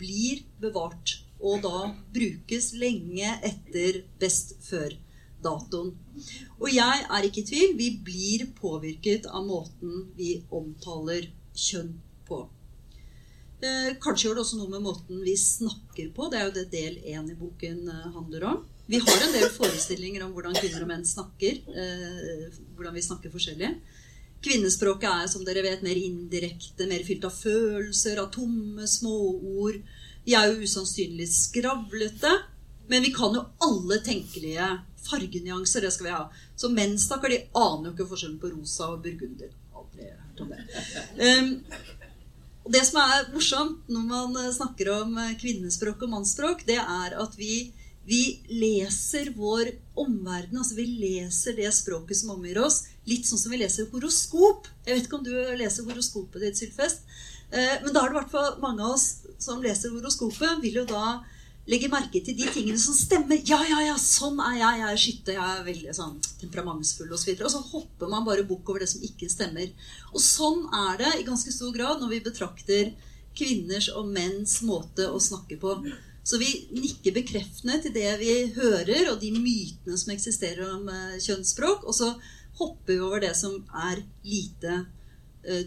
blir bevart, og da brukes lenge etter best før-datoen. Og jeg er ikke i tvil, vi blir påvirket av måten vi omtaler kjønn på. Eh, kanskje gjør det også noe med måten vi snakker på. Det er jo det del én i boken eh, handler om. Vi har en del forestillinger om hvordan kvinner og menn snakker. Eh, hvordan vi snakker forskjellig. Kvinnespråket er som dere vet, mer indirekte, mer fylt av følelser, av tomme småord. Vi er jo usannsynlig skravlete. Men vi kan jo alle tenkelige fargenyanser. Det skal vi ha. Så menn, stakkar, de aner jo ikke forskjellen på rosa og burgunder. Aldri hørt om det. Um, det som er morsomt når man eh, snakker om eh, kvinnespråk og mannsspråk, det er at vi, vi leser vår omverden. Altså vi leser det språket som omgir oss, litt sånn som vi leser horoskop. Jeg vet ikke om du leser horoskopet ditt, Sylfest. Eh, Men da er det hvert mange av oss som leser horoskopet, vil jo da legge merke til de tingene som stemmer. Ja, ja, ja, sånn er jeg. Jeg er skytte. Jeg er veldig sånn temperamentsfull osv. Og, så og så hopper man bare bukk over det som ikke stemmer. Og sånn er det i ganske stor grad når vi betrakter kvinners og menns måte å snakke på. Så vi nikker bekreftende til det vi hører, og de mytene som eksisterer om eh, kjønnsspråk. Og så hopper vi over det som er lite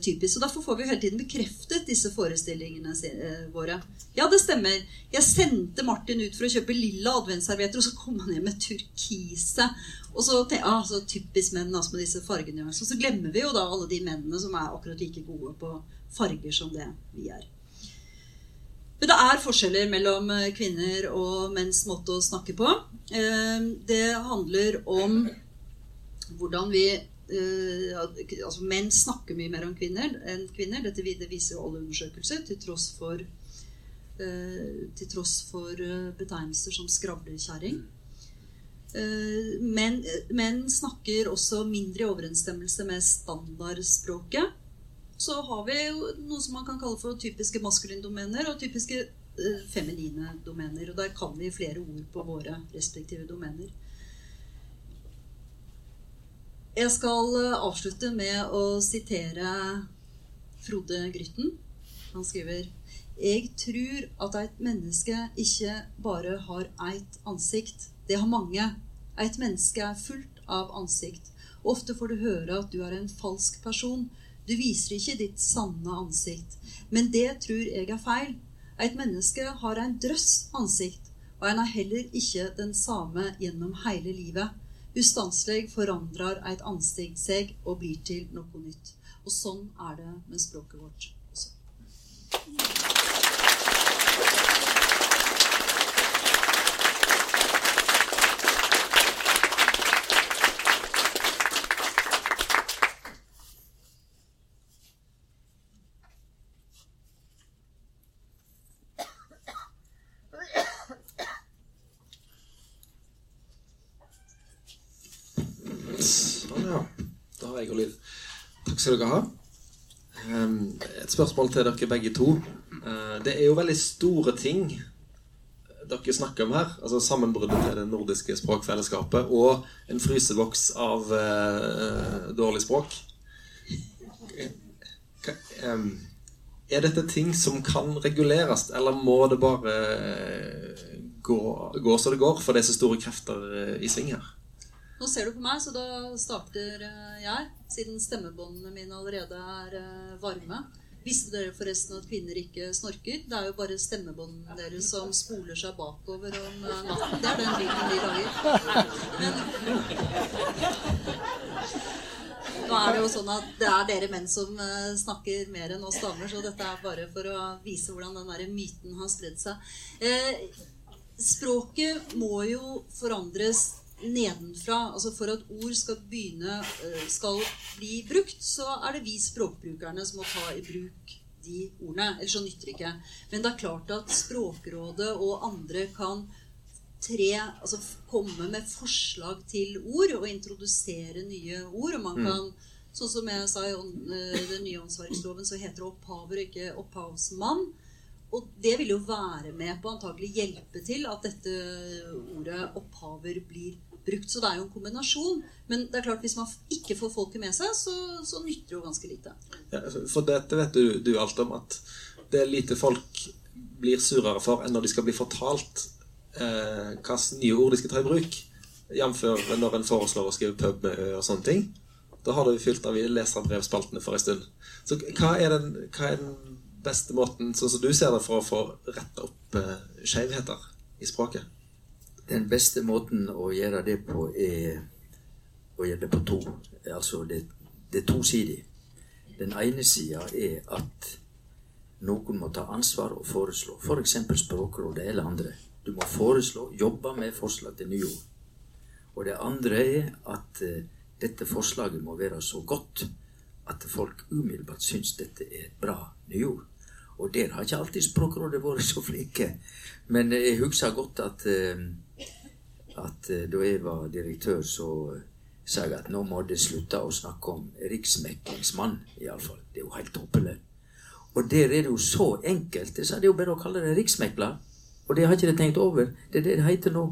typisk. Og Derfor får vi hele tiden bekreftet disse forestillingene eh, våre. Ja, det stemmer. Jeg sendte Martin ut for å kjøpe lilla adventsservietter, og så kom han hjem med turkise. Og så, ja, ah, så Typisk menn altså med disse fargenyansene. Så glemmer vi jo da alle de mennene som er akkurat like gode på farger som det vi er. Men det er forskjeller mellom eh, kvinner og menns måte å snakke på. Eh, Det handler om hvordan vi eh, altså Menn snakker mye mer om kvinner enn kvinner. Dette viser jo alle undersøkelser, til tross for, eh, til tross for eh, betegnelser som skravlekjerring. Men menn, snakker også mindre i overensstemmelse med standardspråket. Så har vi jo noe som man kan kalle for typiske maskuline domener og typiske eh, feminine domener. Og der kan vi flere ord på våre respektive domener. Jeg skal eh, avslutte med å sitere Frode Grytten. Han skriver Jeg tror at et menneske ikke bare har ett ansikt. Det har mange. Et menneske er fullt av ansikt. Ofte får du høre at du er en falsk person. Du viser ikke ditt sanne ansikt. Men det tror jeg er feil. Et menneske har en drøss ansikt, og en er heller ikke den samme gjennom hele livet. Ustanselig forandrer et ansikt seg og blir til noe nytt. Og sånn er det med språket vårt også. Sånn, ja. Har og. Takk skal dere ha. Ehm, Et spørsmål til dere begge to. Eh, Det er jo veldig store ting dere snakker om her. Altså sammenbruddet til det nordiske språkfellesskapet og en fryseboks av eh, dårlig språk. Ehm, Er dette ting som kan reguleres, eller må det bare gå, gå så det går, for det er så store krefter eh, i sving her? Nå ser du på meg, så da starter eh, jeg, siden stemmebåndene mine allerede er eh, varme. Visste dere forresten at kvinner ikke snorker? Det er jo bare stemmebåndene deres som spoler seg bakover om eh, natten. Det er den lyden de lager. Men nå er det jo sånn at det er dere menn som snakker mer enn oss damer, så dette er bare for å vise hvordan den der myten har spredd seg. Språket må jo forandres nedenfra. Altså For at ord skal begynne eh, skal bli brukt, så er det vi språkbrukerne som må ta i bruk de ordene. Ellers så nytter det ikke. Men det er klart at Språkrådet og andre kan tre, altså komme med forslag til ord og introdusere nye ord. Og man kan, sånn som jeg sa i eh, den nye åndsverksloven, så heter det opphaver, ikke opphavsmann. Og det vil jo være med på antagelig hjelpe til at dette ordet opphaver blir brukt. Så det er jo en kombinasjon. Men det er klart hvis man ikke får folket med seg, så, så nytter det jo ganske lite. Ja, for dette vet du, du alt om at det er lite folk blir surere for enn når de skal bli fortalt eh, hvilke nye ord de skal ta i bruk. Jf. når en foreslår å skrive pub med ø og sånne ting. Da har du fylt av leserbrevspaltene for en stund. Så hva er den, hva er den beste måten, sånn som du ser det, for å få retta opp eh, skjevheter i språket? Den beste måten å gjøre det på, er å gjøre det på to. Altså, det, det er tosidig. Den ene sida er at noen må ta ansvar og foreslå. F.eks. For Språkrådet eller andre. Du må foreslå, jobbe med forslag til nye ord. Og det andre er at eh, dette forslaget må være så godt at folk umiddelbart syns dette er et bra nyord. Og der har ikke alltid Språkrådet vært så flinke. Men jeg husker godt at, eh, at eh, da jeg var direktør, så eh, sa jeg at nå må det slutte å snakke om riksmeklingsmann, iallfall. Det er jo helt tåpelig. Og der er det jo så enkelt. Jeg er det jo bare å kalle det riksmekler. Og det har ikke de tenkt over. Det er det det heter nå.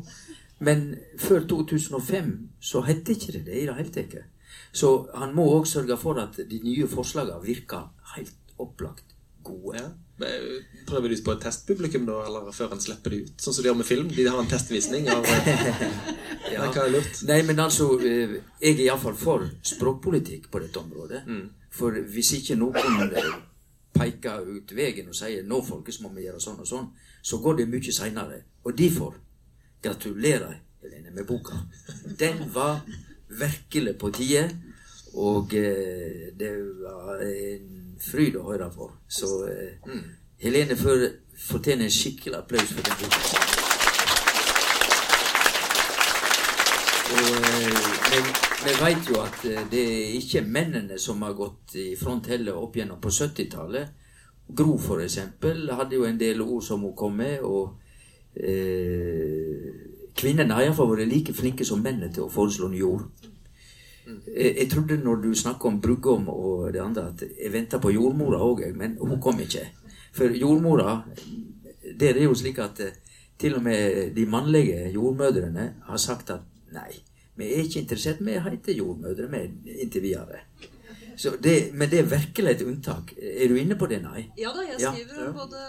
Men før 2005 så het ikke det det i det hele tatt. Så han må òg sørge for at de nye forslagene virker helt opplagt gode. Eh, Prøver de på et testpublikum da, eller før en slipper de ut? Sånn som de gjør med film? De har en testvisning av eh, [LAUGHS] Ja. Hva er lurt? Nei, men altså eh, Jeg er iallfall for språkpolitikk på dette området. For hvis ikke noen peker ut veien og sier 'nå, folkens, må vi gjøre sånn og sånn', så går det mye seinere. Og derfor gratulerer, Helene, med boka. Den var virkelig på tide. Og det var en fryd å høre på. Så eh, Helene får- fortjener en skikkelig applaus for den boka. Vi, veit jo at eh, det er ikke mennene som har gått i front heller opp gjennom på 70-tallet. Gro, for eksempel, hadde jo en del ord som hun kom med. og eh, Kvinnene har iallfall vært like flinke som mennene til å foreslå nye ord. Jeg, jeg trodde når du snakka om Bruggom og det andre, at jeg venta på jordmora òg, men hun kom ikke. For jordmora Der er det jo slik at eh, til og med de mannlige jordmødrene har sagt at nei, vi er ikke interessert, vi heter jordmødre vi inntil videre. Så det, men det er virkelig et unntak. Er du inne på det, nei? Ja da, jeg skriver ja. både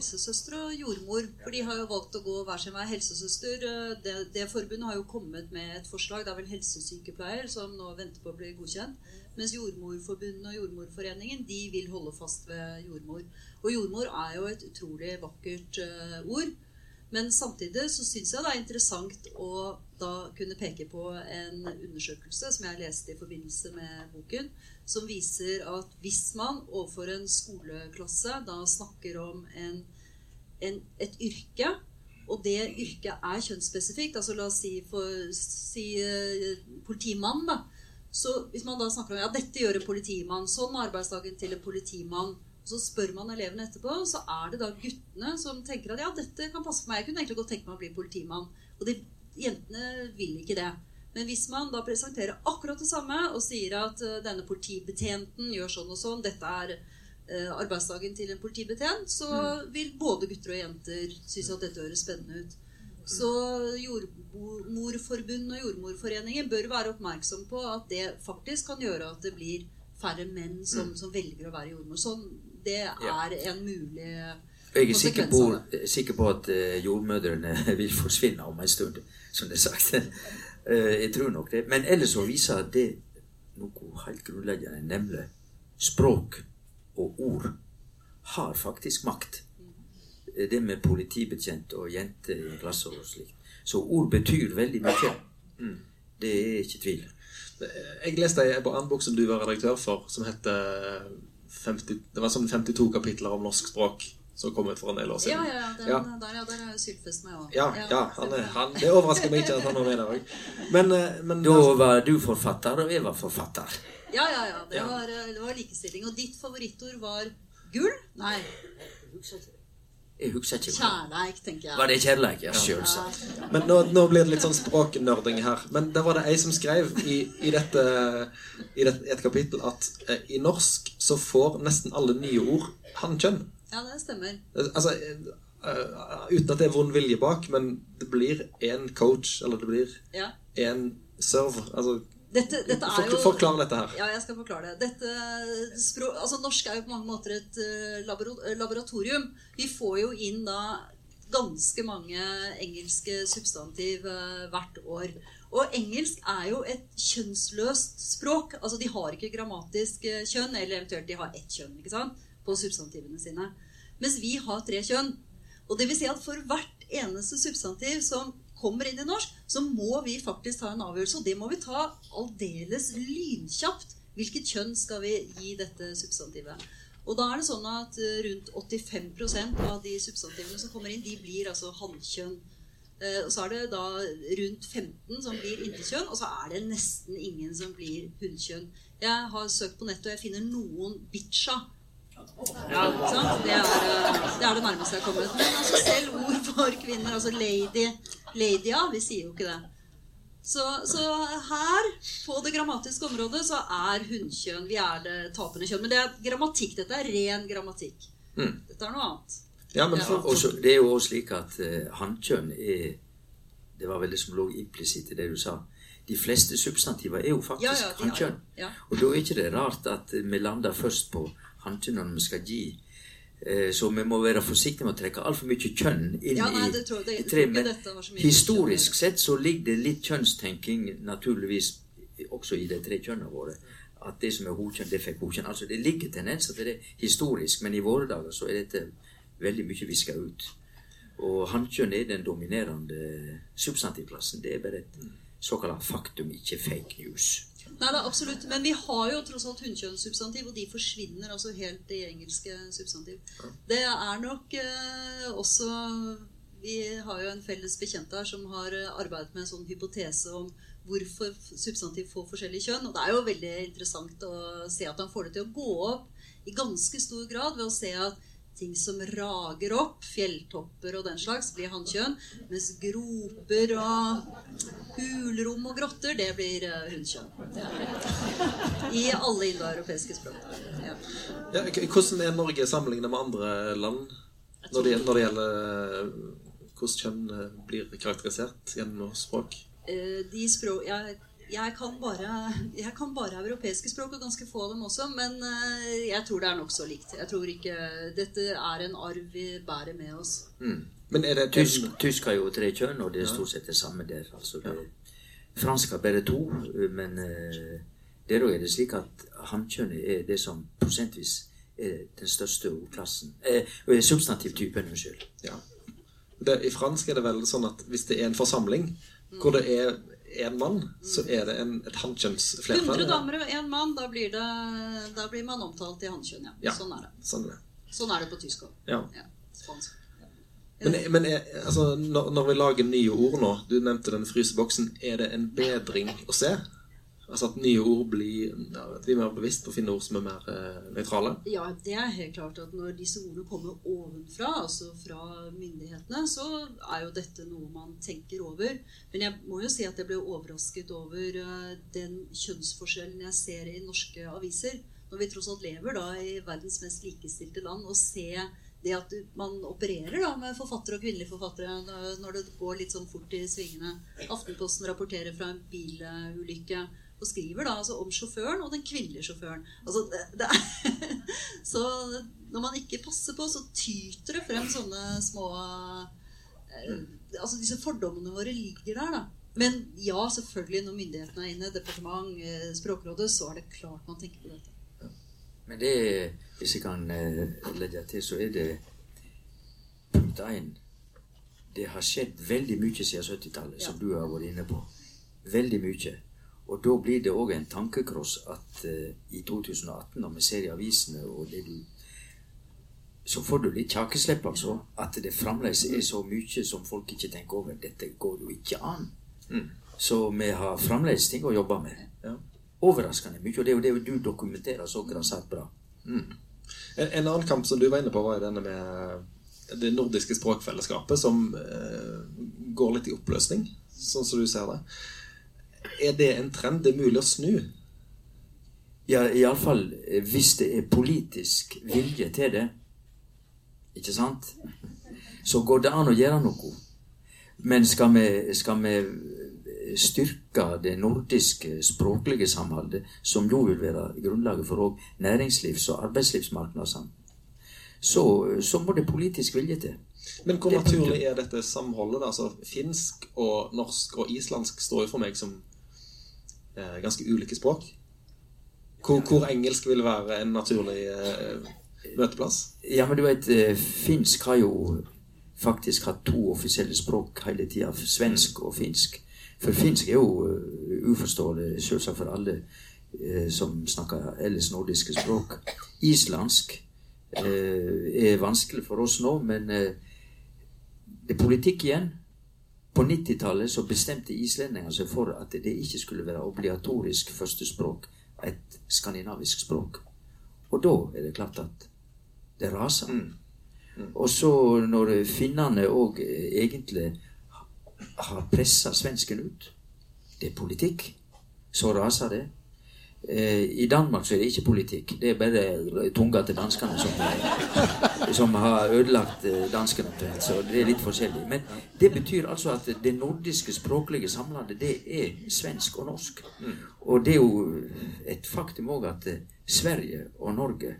helsesøster og jordmor. For de har jo valgt å gå hver sin vei. Helsesøster, eh, det, det forbundet har jo kommet med et forslag. Det er vel helsesykepleier som nå venter på å bli godkjent. Mens Jordmorforbundet og Jordmorforeningen de vil holde fast ved jordmor. Og jordmor er jo et utrolig vakkert uh, ord. Men samtidig så syns jeg det er interessant å da kunne peke på en undersøkelse som jeg leste i forbindelse med boken, som viser at hvis man overfor en skoleklasse da snakker om en, en, et yrke, og det yrket er kjønnsspesifikt, altså la oss si, for, si eh, politimann, da. Så hvis man da snakker om ja, dette gjør en politimann, sånn er arbeidsdagen til en politimann, så spør man elevene etterpå, så er det da guttene som tenker at ja, dette kan passe for meg. Jeg kunne egentlig godt tenke meg å bli politimann. Og de, jentene vil ikke det. Men hvis man da presenterer akkurat det samme og sier at eh, denne politibetjenten gjør sånn og sånn, dette er eh, arbeidsdagen til en politibetjent, så vil både gutter og jenter synes at dette høres spennende ut. Så Jordmorforbundet og Jordmorforeningen bør være oppmerksom på at det faktisk kan gjøre at det blir færre menn som, som velger å være jordmor. Sånn, det er en mulig Jeg er sikker på, sikker på at eh, jordmødrene [LAUGHS] vil forsvinne om en stund, som det er sagt. Eh, jeg tror nok det. Men ellers så viser det noe helt grunnleggende, nemlig språk og ord har faktisk makt. Eh, Det med politibetjent og jente i klasse og slikt. Så ord betyr veldig mye. Det er ikke tvil. Jeg leste ei annen bok som du var redaktør for, som heter 50, Det var sånn 52 kapitler om norsk språk som kom ut for en del år siden. ja, ja, den, Ja. Der, ja, der er Sylfest med òg. Ja, ja han er, han, det overrasker meg ikke at han var med der òg. Men, eh, men Da var du forfatter, og jeg var forfatter. Ja, ja, ja. Det, Ja. Var, eh, det var likestilling. Og ditt favorittord var gull? Nei, Jeg husker ikke. kjærleik, tenker jeg. Var det kjærleik? Ja, selvsagt. Men nå, nå blir det litt sånn språknerding her. Men der var det ei som skrev i, i dette i dette, et kapittel at eh, i norsk så får nesten alle nye ord hannkjønn. Ja, det stemmer. Eh, Altså eh, eh, Uten at det er vond vilje bak, men det blir én coach, eller det blir Ja. én serve. Altså Dette, dette er jo Forklar dette her. Ja, jeg skal forklare det. Dette språk, altså Norsk er jo på mange måter et eh, labora- eh, laboratorium. Vi får jo inn da ganske mange engelske substantiv eh, hvert år. Og engelsk er jo et kjønnsløst språk. Altså De har ikke grammatisk eh, kjønn, eller eventuelt de har ett kjønn ikke sant? På substantivene sine. Mens vi har tre kjønn. Og det vil si at for hvert eneste substantiv som kommer inn i norsk, så må vi faktisk ta en avgjørelse. Og det må vi ta aldeles lynkjapt. Hvilket kjønn skal vi gi dette substantivet? Og da er det sånn at eh, rundt 85% av de substantivene som kommer inn, de blir altså hannkjønn. Eh, Og så er det da rundt 15 som blir intetkjønn, og så er det nesten ingen som blir hunnkjønn. Jeg har søkt på nettet, og jeg finner noen bitcha. Ja, sant? Det, er, eh, det er det nærmeste jeg har kommet. Men altså selv ord for kvinner, altså lady, ladya, vi sier jo ikke det. Så, så her, på det grammatiske området, så er hunnkjønn Vi er det tapende kjønn. Men det er grammatikk. Dette er ren grammatikk. Dette er noe annet. Ja, men for, også, det er jo også slik at uh, hannkjønn er Det var vel det som lå implisitt i det du sa. De fleste substantiver er jo faktisk Ja, ja, hannkjønn. ja. Og da er ikke det rart at vi lander først på når vi skal gi. Eh, Så vi må være forsiktige med å trekke altfor mye kjønn inn Ja, nei, i, det tror det- i jeg tre. Men historisk kjønn sett så ligger det litt kjønnstenking naturligvis også i de tre kjønnene våre. At det som er hokjønn, det fikk hokjønn. Altså det ligger tendenser til det historisk, men i våre dager så er dette veldig mye viska ut. Og hannkjønn er den dominerende substantivklassen. Det er bare et såkalt faktum, ikke fake news. Nei, da, absolutt. Men vi har jo tross alt hunnkjønnssubstantiv, og de forsvinner altså helt i engelske substantiv. Det er nok eh, også vi har jo en felles bekjent her som har eh, arbeidet med en sånn hypotese om hvorfor substantiv får forskjellig kjønn. Og det er jo veldig interessant å se at han får det til å gå opp i ganske stor grad ved å se at ting som rager opp, fjelltopper og den slags, blir hannkjønn. Mens groper og hulrom og grotter, det blir uh, hunnkjønn. Ja. I alle indoeuropeiske språk. Ja. Ja, hvordan er Norge sammenlignet med andre land når det, når det gjelder eh, hvordan kjønn eh, blir karakterisert gjennom språk? Eh, de språk jeg, jeg, kan bare, jeg kan bare europeiske språk, og ganske få av dem også. Men eh, jeg tror det er nokså likt. Jeg tror ikke Dette er en arv vi bærer med oss. Mm. Men er det Tysk, tysk har jo tre kjønn, og det er stort sett det samme der. Altså det, fransk har bare to, men eh, der òg er det slik at hannkjønnet er det som prosentvis er den største ordklassen. Eh, substantivtypen, unnskyld. Ja. Det, I fransk er det vel sånn at hvis det er en forsamling hvor det er én mann, så er det en, et hannkjønnsflertall. 100 damer og én mann, da blir, det, da blir man omtalt i hannkjønn, ja. Ja. Sånn er det. Sånn er det. Sånn er det på tysk òg. Ja. Ja. Spansk. Men, men er, altså, når, når vi lager nye ord nå Du nevnte den fryseboksen. Er det en bedring å se? Altså at nye ord blir at vi er mer bevisst på å finne ord som er mer eh, nøytrale? Ja, det er helt klart at når disse ordene kommer ovenfra, altså fra myndighetene, så er jo dette noe man tenker over. Men jeg må jo si at jeg ble overrasket over eh, den kjønnsforskjellen jeg ser i norske aviser. Når vi tross alt lever da i verdens mest likestilte land, og se det at man opererer da med forfattere og kvinnelige forfattere når det går litt sånn fort i svingene. Aftenposten rapporterer fra en bilulykke og skriver da altså om sjåføren og den kvinnelige sjåføren. Altså, det, det er, [LAUGHS] så når man ikke passer på, så tyter det frem sånne små eh, Altså disse fordommene våre ligger der, da. Men ja, selvfølgelig, når myndighetene er inne, departement, eh, Språkrådet, så er det klart man tenker på dette. Men det, hvis jeg kan eh, legge til, så er det punkt én Det har skjedd veldig mye siden 70-tallet, som du har vært inne på. Veldig mye. Og da blir det òg en tankekross at eh, i 2018, når vi ser i avisene og det du Så får du litt kjakeslepp, altså. At det fremdeles er så mye som folk ikke tenker over. Dette går jo ikke an. Mm. Så vi har fremdeles ting å jobbe med. Ja. Overraskende mye. Og det er jo det du dokumenterer så grassat bra. En, en annen kamp som du var inne på, var jo denne med det nordiske språkfellesskapet, som eh, går litt i oppløsning, sånn som du ser det. Er det en trend det er mulig å snu? Ja, iallfall hvis det er politisk vilje til det. Ikke sant? Så går det an å gjøre noe. Men skal vi, skal vi styrke det nordiske språklige samholdet, som jo vil være grunnlaget for òg næringslivs- og arbeidslivsmarkeder, så, så må det politisk vilje til. Men hvor naturlig er dette samholdet? Altså, finsk og norsk og islandsk står jo for meg som eh, ganske ulike språk. Hvor, hvor engelsk vil være en naturlig eh, møteplass? Ja, men du vet, eh, finsk har jo faktisk hatt to offisielle språk hele tida. Svensk og finsk. For finsk er jo eh, uforståelig selvsagt for alle eh, som snakker ellers nordiske språk. Islandsk eh, er vanskelig for oss nå, men eh, det er politikk igjen. På 90-tallet så bestemte islendingene seg for at det ikke skulle være obligatorisk førstespråk, et skandinavisk språk. Og da er det klart at det raser. Og så når finnene òg egentlig har pressa svensken ut, det er politikk, så raser det. Eh, I Danmark så er det ikke politikk. Det er bare tunga til danskene som, som har ødelagt eh, danskene. Så det er litt forskjellig. Men det betyr altså at det nordiske språklige samlandet, det er svensk og norsk. Og det er jo et faktum òg at eh, Sverige og Norge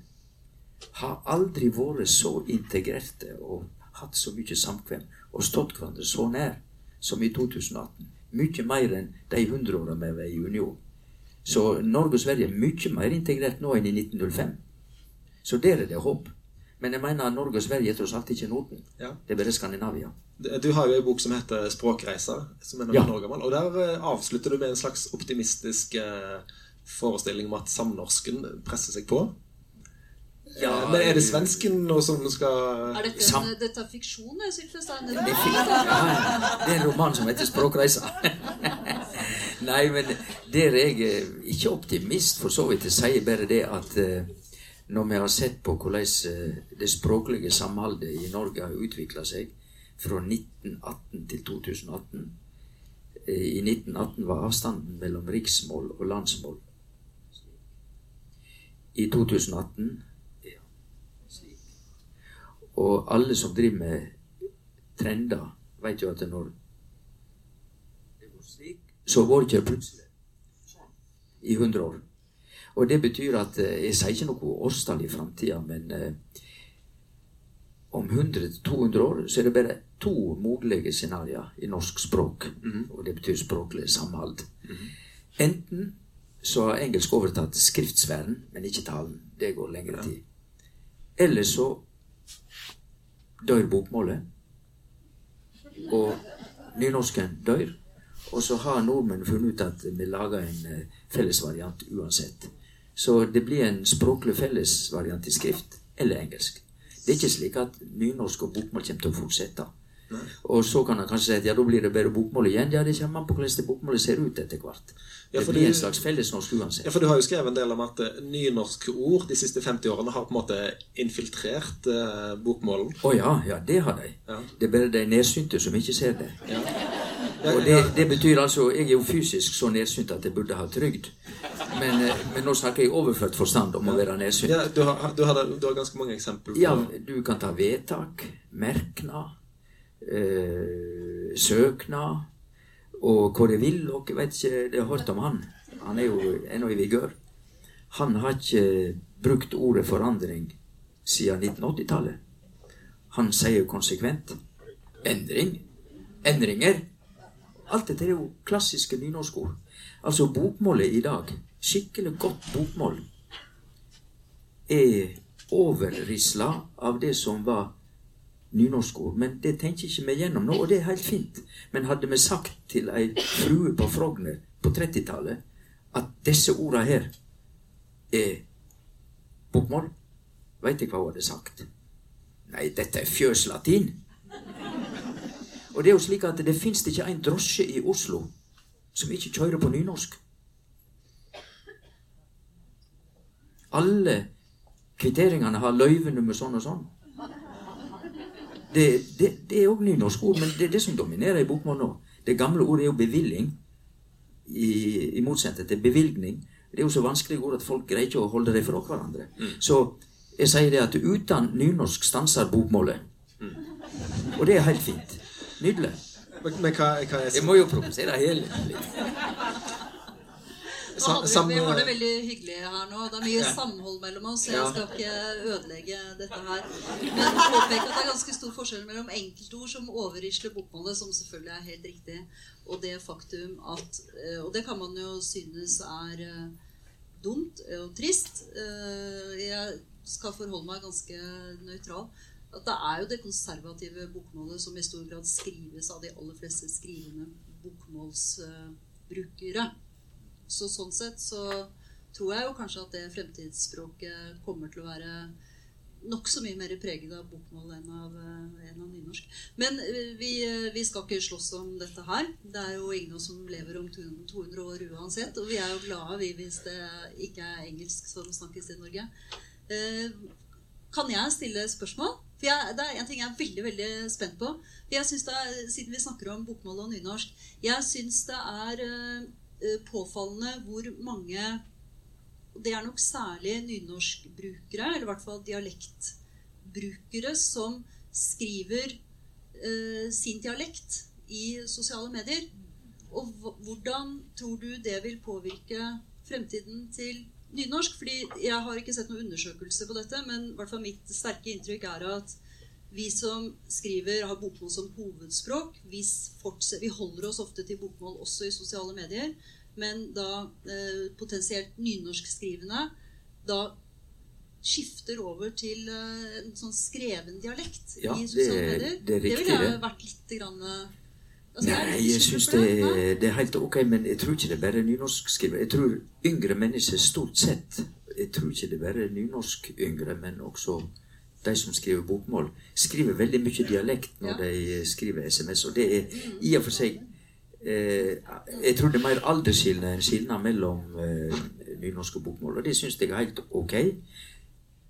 har aldri vært så integrerte og hatt så mye samkvem og stått hverandre så nær som i 2018. Mye mer enn de hundre åra vi var i union. Så Norge og Sverige er mye mer integrert nå enn i 1905. Så der er det håp. Men jeg mener Norge og Sverige er tross alt ikke Norden. Ja. Det er bare Skandinavia. Du har jo en bok som heter 'Språkreiser', som er noen Ja. år gammel. Og der eh, avslutter du med en slags optimistisk eh, forestilling om at samnorsken presser seg på. Ja, Eh, Men er det svensken nå som skal Er dette, Sam- dette er fiksjon, det, Sylfe Det. Ja, det er en roman som heter 'Språkreisa'. [LAUGHS] Nei, men der er jeg er ikke optimist, for så vidt. Jeg sier bare det at eh, når vi har sett på hvordan eh, det språklige samholdet i Norge har utvikla seg fra 1918 til 2018 eh, I 1918 var avstanden mellom riksmål og landsmål. I 2018 ja, slik. Og alle som driver med trender, vet jo at når så går det ikke plutselig sånn i 100 år. Og det betyr at eh, Jeg sier ikke noe årstall i framtida, men eh, om 100-200 år så er det bare to mulige scenarioer i norsk språk. Og det betyr språklig samhold. Enten så har engelsk overtatt skriftsfæren, men ikke talen. Det går lengre tid. Eller så dør bokmålet, og nynorsken dør. Og så har nordmenn funnet ut at vi lager en eh, fellesvariant uansett. Så det blir en språklig fellesvariant i skrift eller engelsk. Det er ikke slik at nynorsk og bokmål kommer til å fortsette. Og så kan han kanskje si at ja, da blir det bare bokmål igjen. Ja, det kommer an på hvordan det bokmålet ser ut etter hvert. Ja, Det blir en slags fellesnorsk uansett. Ja, for Du har jo skrevet en del om at eh, nynorske ord de siste 50 årene har på en måte infiltrert eh, bokmålen. Å ja, ja, det har de. Ja. Det er bare de nedsynte som ikke ser det. Ja, Og det, det betyr altså Jeg er jo fysisk så nedsynt at jeg burde ha trygd. Men, eh, men nå snakker jeg overført forstand om å være nedsynt. ja du, har, du, har, du har ganske mange eksempler på Ja, du kan ta vedtak, merknad, eh, søknad og vil. Og jeg vet ikke, det har hørt om han. Han er jo ennå i vigør. Han har ikke brukt ordet forandring siden 1980-tallet. Han sier konsekvent endring. Endringer. Alt dette er jo klassiske nynorskord. Altså bokmålet i dag, skikkelig godt bokmål, er overrisla av det som var nynorskord. Men det tenker ikke vi gjennom nå, og det er helt fint. Men hadde vi sagt til ei frue på Frogner på 30-tallet at disse orda her er bokmål, veit jeg hva hun hadde sagt. Nei, dette er fjøslatin. Og det er jo slik at det fins ikke en drosje i Oslo som ikke kjører på nynorsk. Alle kvitteringene har løyvenummer sånn og sånn. Det, det, det er òg nynorsk ord, men det er det som dominerer i bokmål nå. Det gamle ordet er jo bevilling, i, i motsetning til bevilgning. Det er jo så vanskelige ord at folk greier ikke å holde det fra hverandre. Så jeg sier det at uten nynorsk stanser bokmålet. Og det er helt fint. Nydelig. Men, men hva, hva er Jeg må jo provosere hele litt. Nå hadde vi, Sam- vi har det veldig hyggelig her nå. Det er mye Ja. samhold mellom oss, jeg skal ikke ødelegge dette her. Men påpeke at det er ganske stor forskjell mellom enkeltord som overrisler bokmålet, som selvfølgelig er helt riktig, og det faktum at eh, Og det kan man jo synes er eh, dumt og trist. Eh, Jeg skal forholde meg ganske nøytral. At det er jo det konservative bokmålet som i stor grad skrives av de aller fleste skrivende bokmålsbrukere. Så sånn sett så tror jeg jo kanskje at det fremtidsspråket kommer til å være nokså mye mer preget av bokmål enn av, eh, enn av nynorsk. Men eh, vi, eh, vi skal ikke slåss om dette her. Det er jo ingen som lever om 200 år uansett. Og vi er jo glade vi hvis det ikke er engelsk som snakkes i Norge. Kan jeg stille spørsmål? For jeg, Det er en ting jeg er veldig veldig spent på. Jeg synes det er, Siden vi snakker om bokmål og nynorsk Jeg syns det er eh, eh, påfallende hvor mange Det er nok særlig nynorskbrukere, eller i hvert fall dialektbrukere, som skriver eh, sin dialekt i sosiale medier. Og hvordan tror du det vil påvirke fremtiden til nynorsk? Fordi jeg har ikke sett noen undersøkelse på dette, men hvert fall mitt sterke inntrykk er at vi som skriver, har bokmål som hovedspråk, vi, vi holder oss ofte til bokmål også i sosiale medier. Men da eh, potensielt nynorskskrivende da skifter over til eh, en sånn skreven dialekt Ja, i sosiale det- medier. det er Det ville jeg vært litt grann, eh, altså, Nei, jeg syns det, det er helt ok, men jeg tror ikke det er bare nynorskskrivere. Jeg tror yngre mennesker stort sett jeg tror ikke det er bare nynorsk yngre, men også de som skriver bokmål, skriver veldig mye dialekt når de skriver SMS. Og det er i og for seg eh, Jeg tror det er mer aldersskille enn skillnad mellom eh, nynorsk og bokmål, og det syns jeg er helt ok.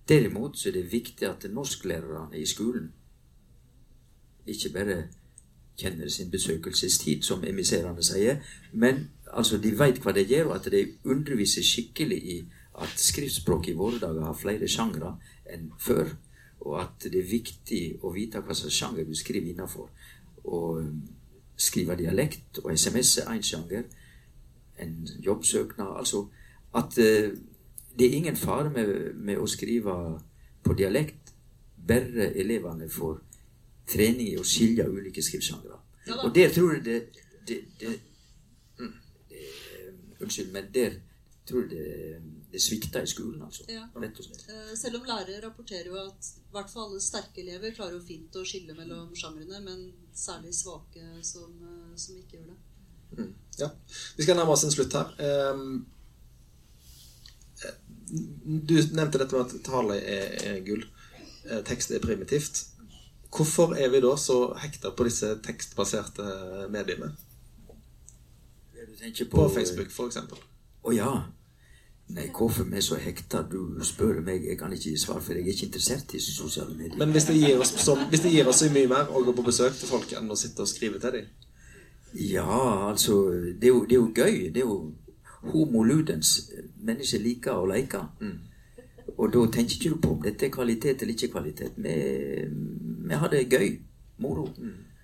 Derimot så er det viktig at norsklærerne i skolen ikke bare kjenner sin besøkelsestid, som emisserene sier, men altså de veit hva de gjør, og at de underviser skikkelig i at skriftspråket i våre dager har flere sjangre enn før, og at det er viktig å vite hva slags sjanger du skriver innafor. Og um, skrive dialekt og SMS er én sjanger, en jobbsøknad Altså at uh, det er ingen fare med, med å skrive på dialekt, bare elevene får trening i å skilje ulike skriftsjangre. Og der tror jeg det, det, det, mm, det Unnskyld, men der tror jeg det, det svikter i skolen, altså. Ja. Eh, Selv om lærere rapporterer jo at i hvert fall alle sterke elever klarer jo fint å skille mellom sjangrene, men særlig svake som, eh, som ikke gjør det. Ja. Vi skal nærme oss en slutt her. Eh, Du nevnte dette med at tale er, er gull. Eh, Tekst er primitivt. Hvorfor er vi da så hekta på disse tekstbaserte mediene? Du tenker På Facebook, for eksempel. Å ja. Nei, hvorfor vi er så hekta? Du spør meg, jeg kan ikke gi svar, for jeg er ikke interessert i sosiale medier. Men hvis det gir oss, så, hvis det gir oss så mye mer å gå på besøk til folk enn å sitte og skrive til dem Ja, altså Det er jo, det er jo gøy. Det er jo homo ludens. Mennesker liker å leke. Og da tenker ikke du på om dette er kvalitet eller ikke kvalitet. Vi, vi har det gøy. Moro.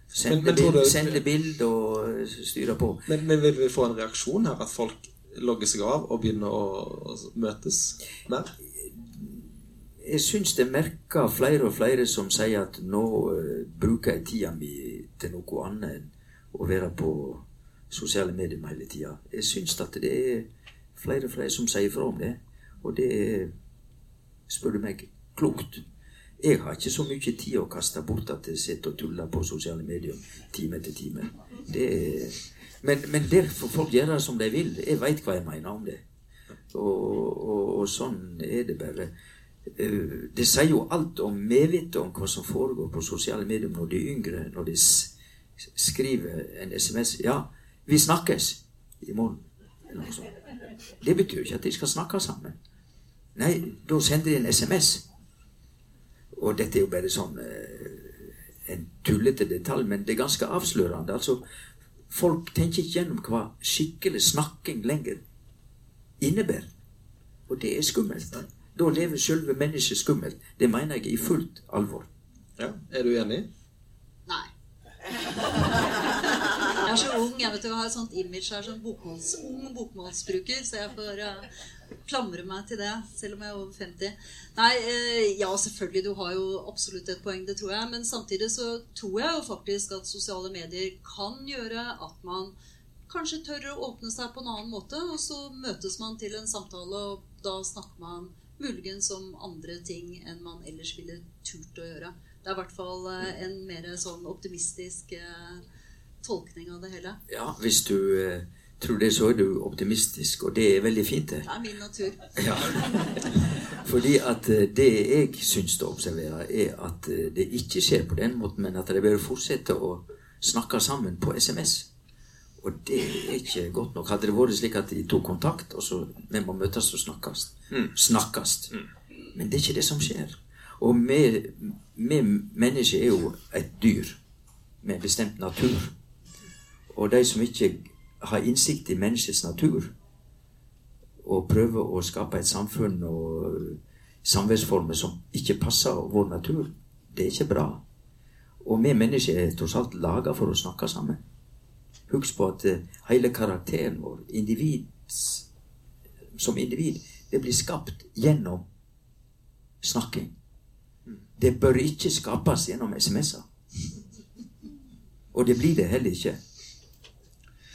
Sende, Men- men bild, du- sende bild og styre på. Men, men vil vi få en reaksjon her? At folk logger seg av og begynner å, å møtes mer? Jeg syns det merker flere og flere som sier at nå eh, bruker jeg tida mi til noe annet enn å være på sosiale medier hele tida. Jeg syns at det er flere og flere som sier fra om det. Og det er, spør du meg, klokt. Jeg har ikke så mye tid å kaste bort at jeg sitter og tuller på sosiale medier time etter time. Er, men, men der får folk gjøre som de vil. Jeg veit hva jeg mener om det. Og, og, og sånn er det bare. Eh, Det sier jo alt om medvittet om hva som foregår på sosiale medier når de yngre, når de skriver en SMS 'Ja, vi snakkes i morgen'. Det betyr jo ikke at de skal snakke sammen. Nei, da sender de en SMS. Og dette er jo bare sånn eh, en tullete detalj, men det er ganske avslørende. Altså, folk tenker ikke gjennom hva skikkelig snakking lenger innebærer. Og det er skummelt. Da lever selve mennesket skummelt. Det mener jeg i fullt alvor. Ja. Er du enig? Nei. Jeg er så ung. Jeg vet du, jeg har et sånt image her som bokmåls, ung bokmålsbruker, så jeg får eh, klamre meg til det, selv om jeg er over 50. Nei, eh, ja, selvfølgelig, du har jo absolutt et poeng, det tror jeg. Men samtidig så tror jeg jo faktisk at sosiale medier kan gjøre at man kanskje tør å åpne seg på en annen måte, og så møtes man til en samtale, og da snakker man muligens om andre ting enn man ellers ville turt å gjøre. Det er i hvert fall eh, en mer sånn optimistisk eh, tolkning av det hele. Ja, hvis du tror det, så er du optimistisk, og det er veldig fint, det. Er min natur. Ja. Fordi at eh, det jeg syns å observere, er at eh, det ikke skjer på den måten, men at de bare fortsetter å snakke sammen på SMS. Og det er ikke godt nok. Hadde det vært slik at de tok kontakt, og så vi må møtes og snakkes. Snakkes. Men det er ikke det som skjer. Og vi, vi mennesker er jo et dyr med en bestemt natur. Og de som ikke har innsikt i menneskets natur, og prøve å skape et samfunn og samværsformer som ikke passer vår natur, det er ikke bra. Og vi mennesker er tross alt laga for å snakke sammen. Husk på at eh, hele karakteren vår, individs, som individ, det blir skapt gjennom snakking. Det bør ikke skapes gjennom SMS-er. Og det blir det heller ikke.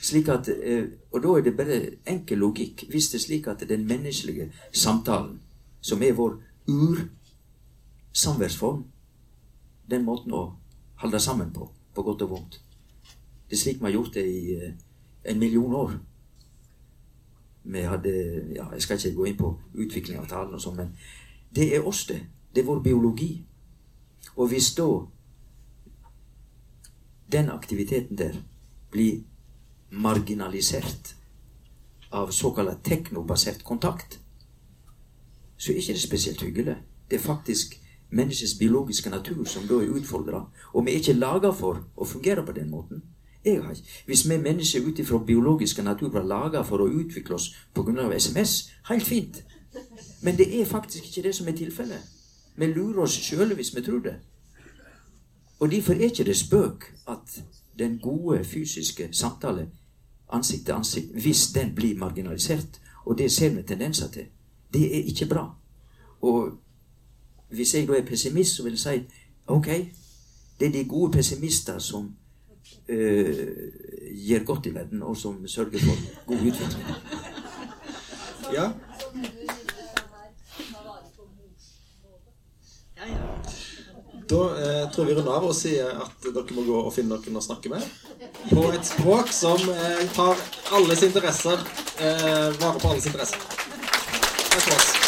Slik at, eh, og da er det bare enkel logikk. Hvis det er slik at den menneskelige samtalen, som er vår ursamværsform, den måten å holde sammen på, på godt og vondt Det er slik vi har gjort det i eh, en million år. Vi hadde ja, Jeg skal ikke gå inn på utvikling av talen, og sånn, men det er oss, det. Det er vår biologi. Og hvis da den aktiviteten der blir marginalisert av såkalt teknobasert kontakt, så er ikke det spesielt hyggelig. Det er faktisk menneskets biologiske natur som da er utfordra. Og vi er ikke laga for å fungere på den måten. Ikke. Hvis vi mennesker ut ifra biologiske natur var laga for å utvikle oss pga. SMS, helt fint. Men det er faktisk ikke det som er tilfellet. Vi lurer oss sjøl hvis vi tror det. Og derfor er ikke det spøk at den gode fysiske samtale ansikt til ansikt, hvis den blir marginalisert, og det ser vi tendenser til, det er ikke bra. Og hvis jeg da er pessimist, så vil jeg si ok, det er de gode pessimister som øh, gjør godt i verden, og som sørger for god utvikling. Ja. Da eh, tror vi runder av og sier at dere må gå og finne noen å snakke med. På et språk som eh, tar alles interesser, eh, vare på alles interesser. Takk for oss.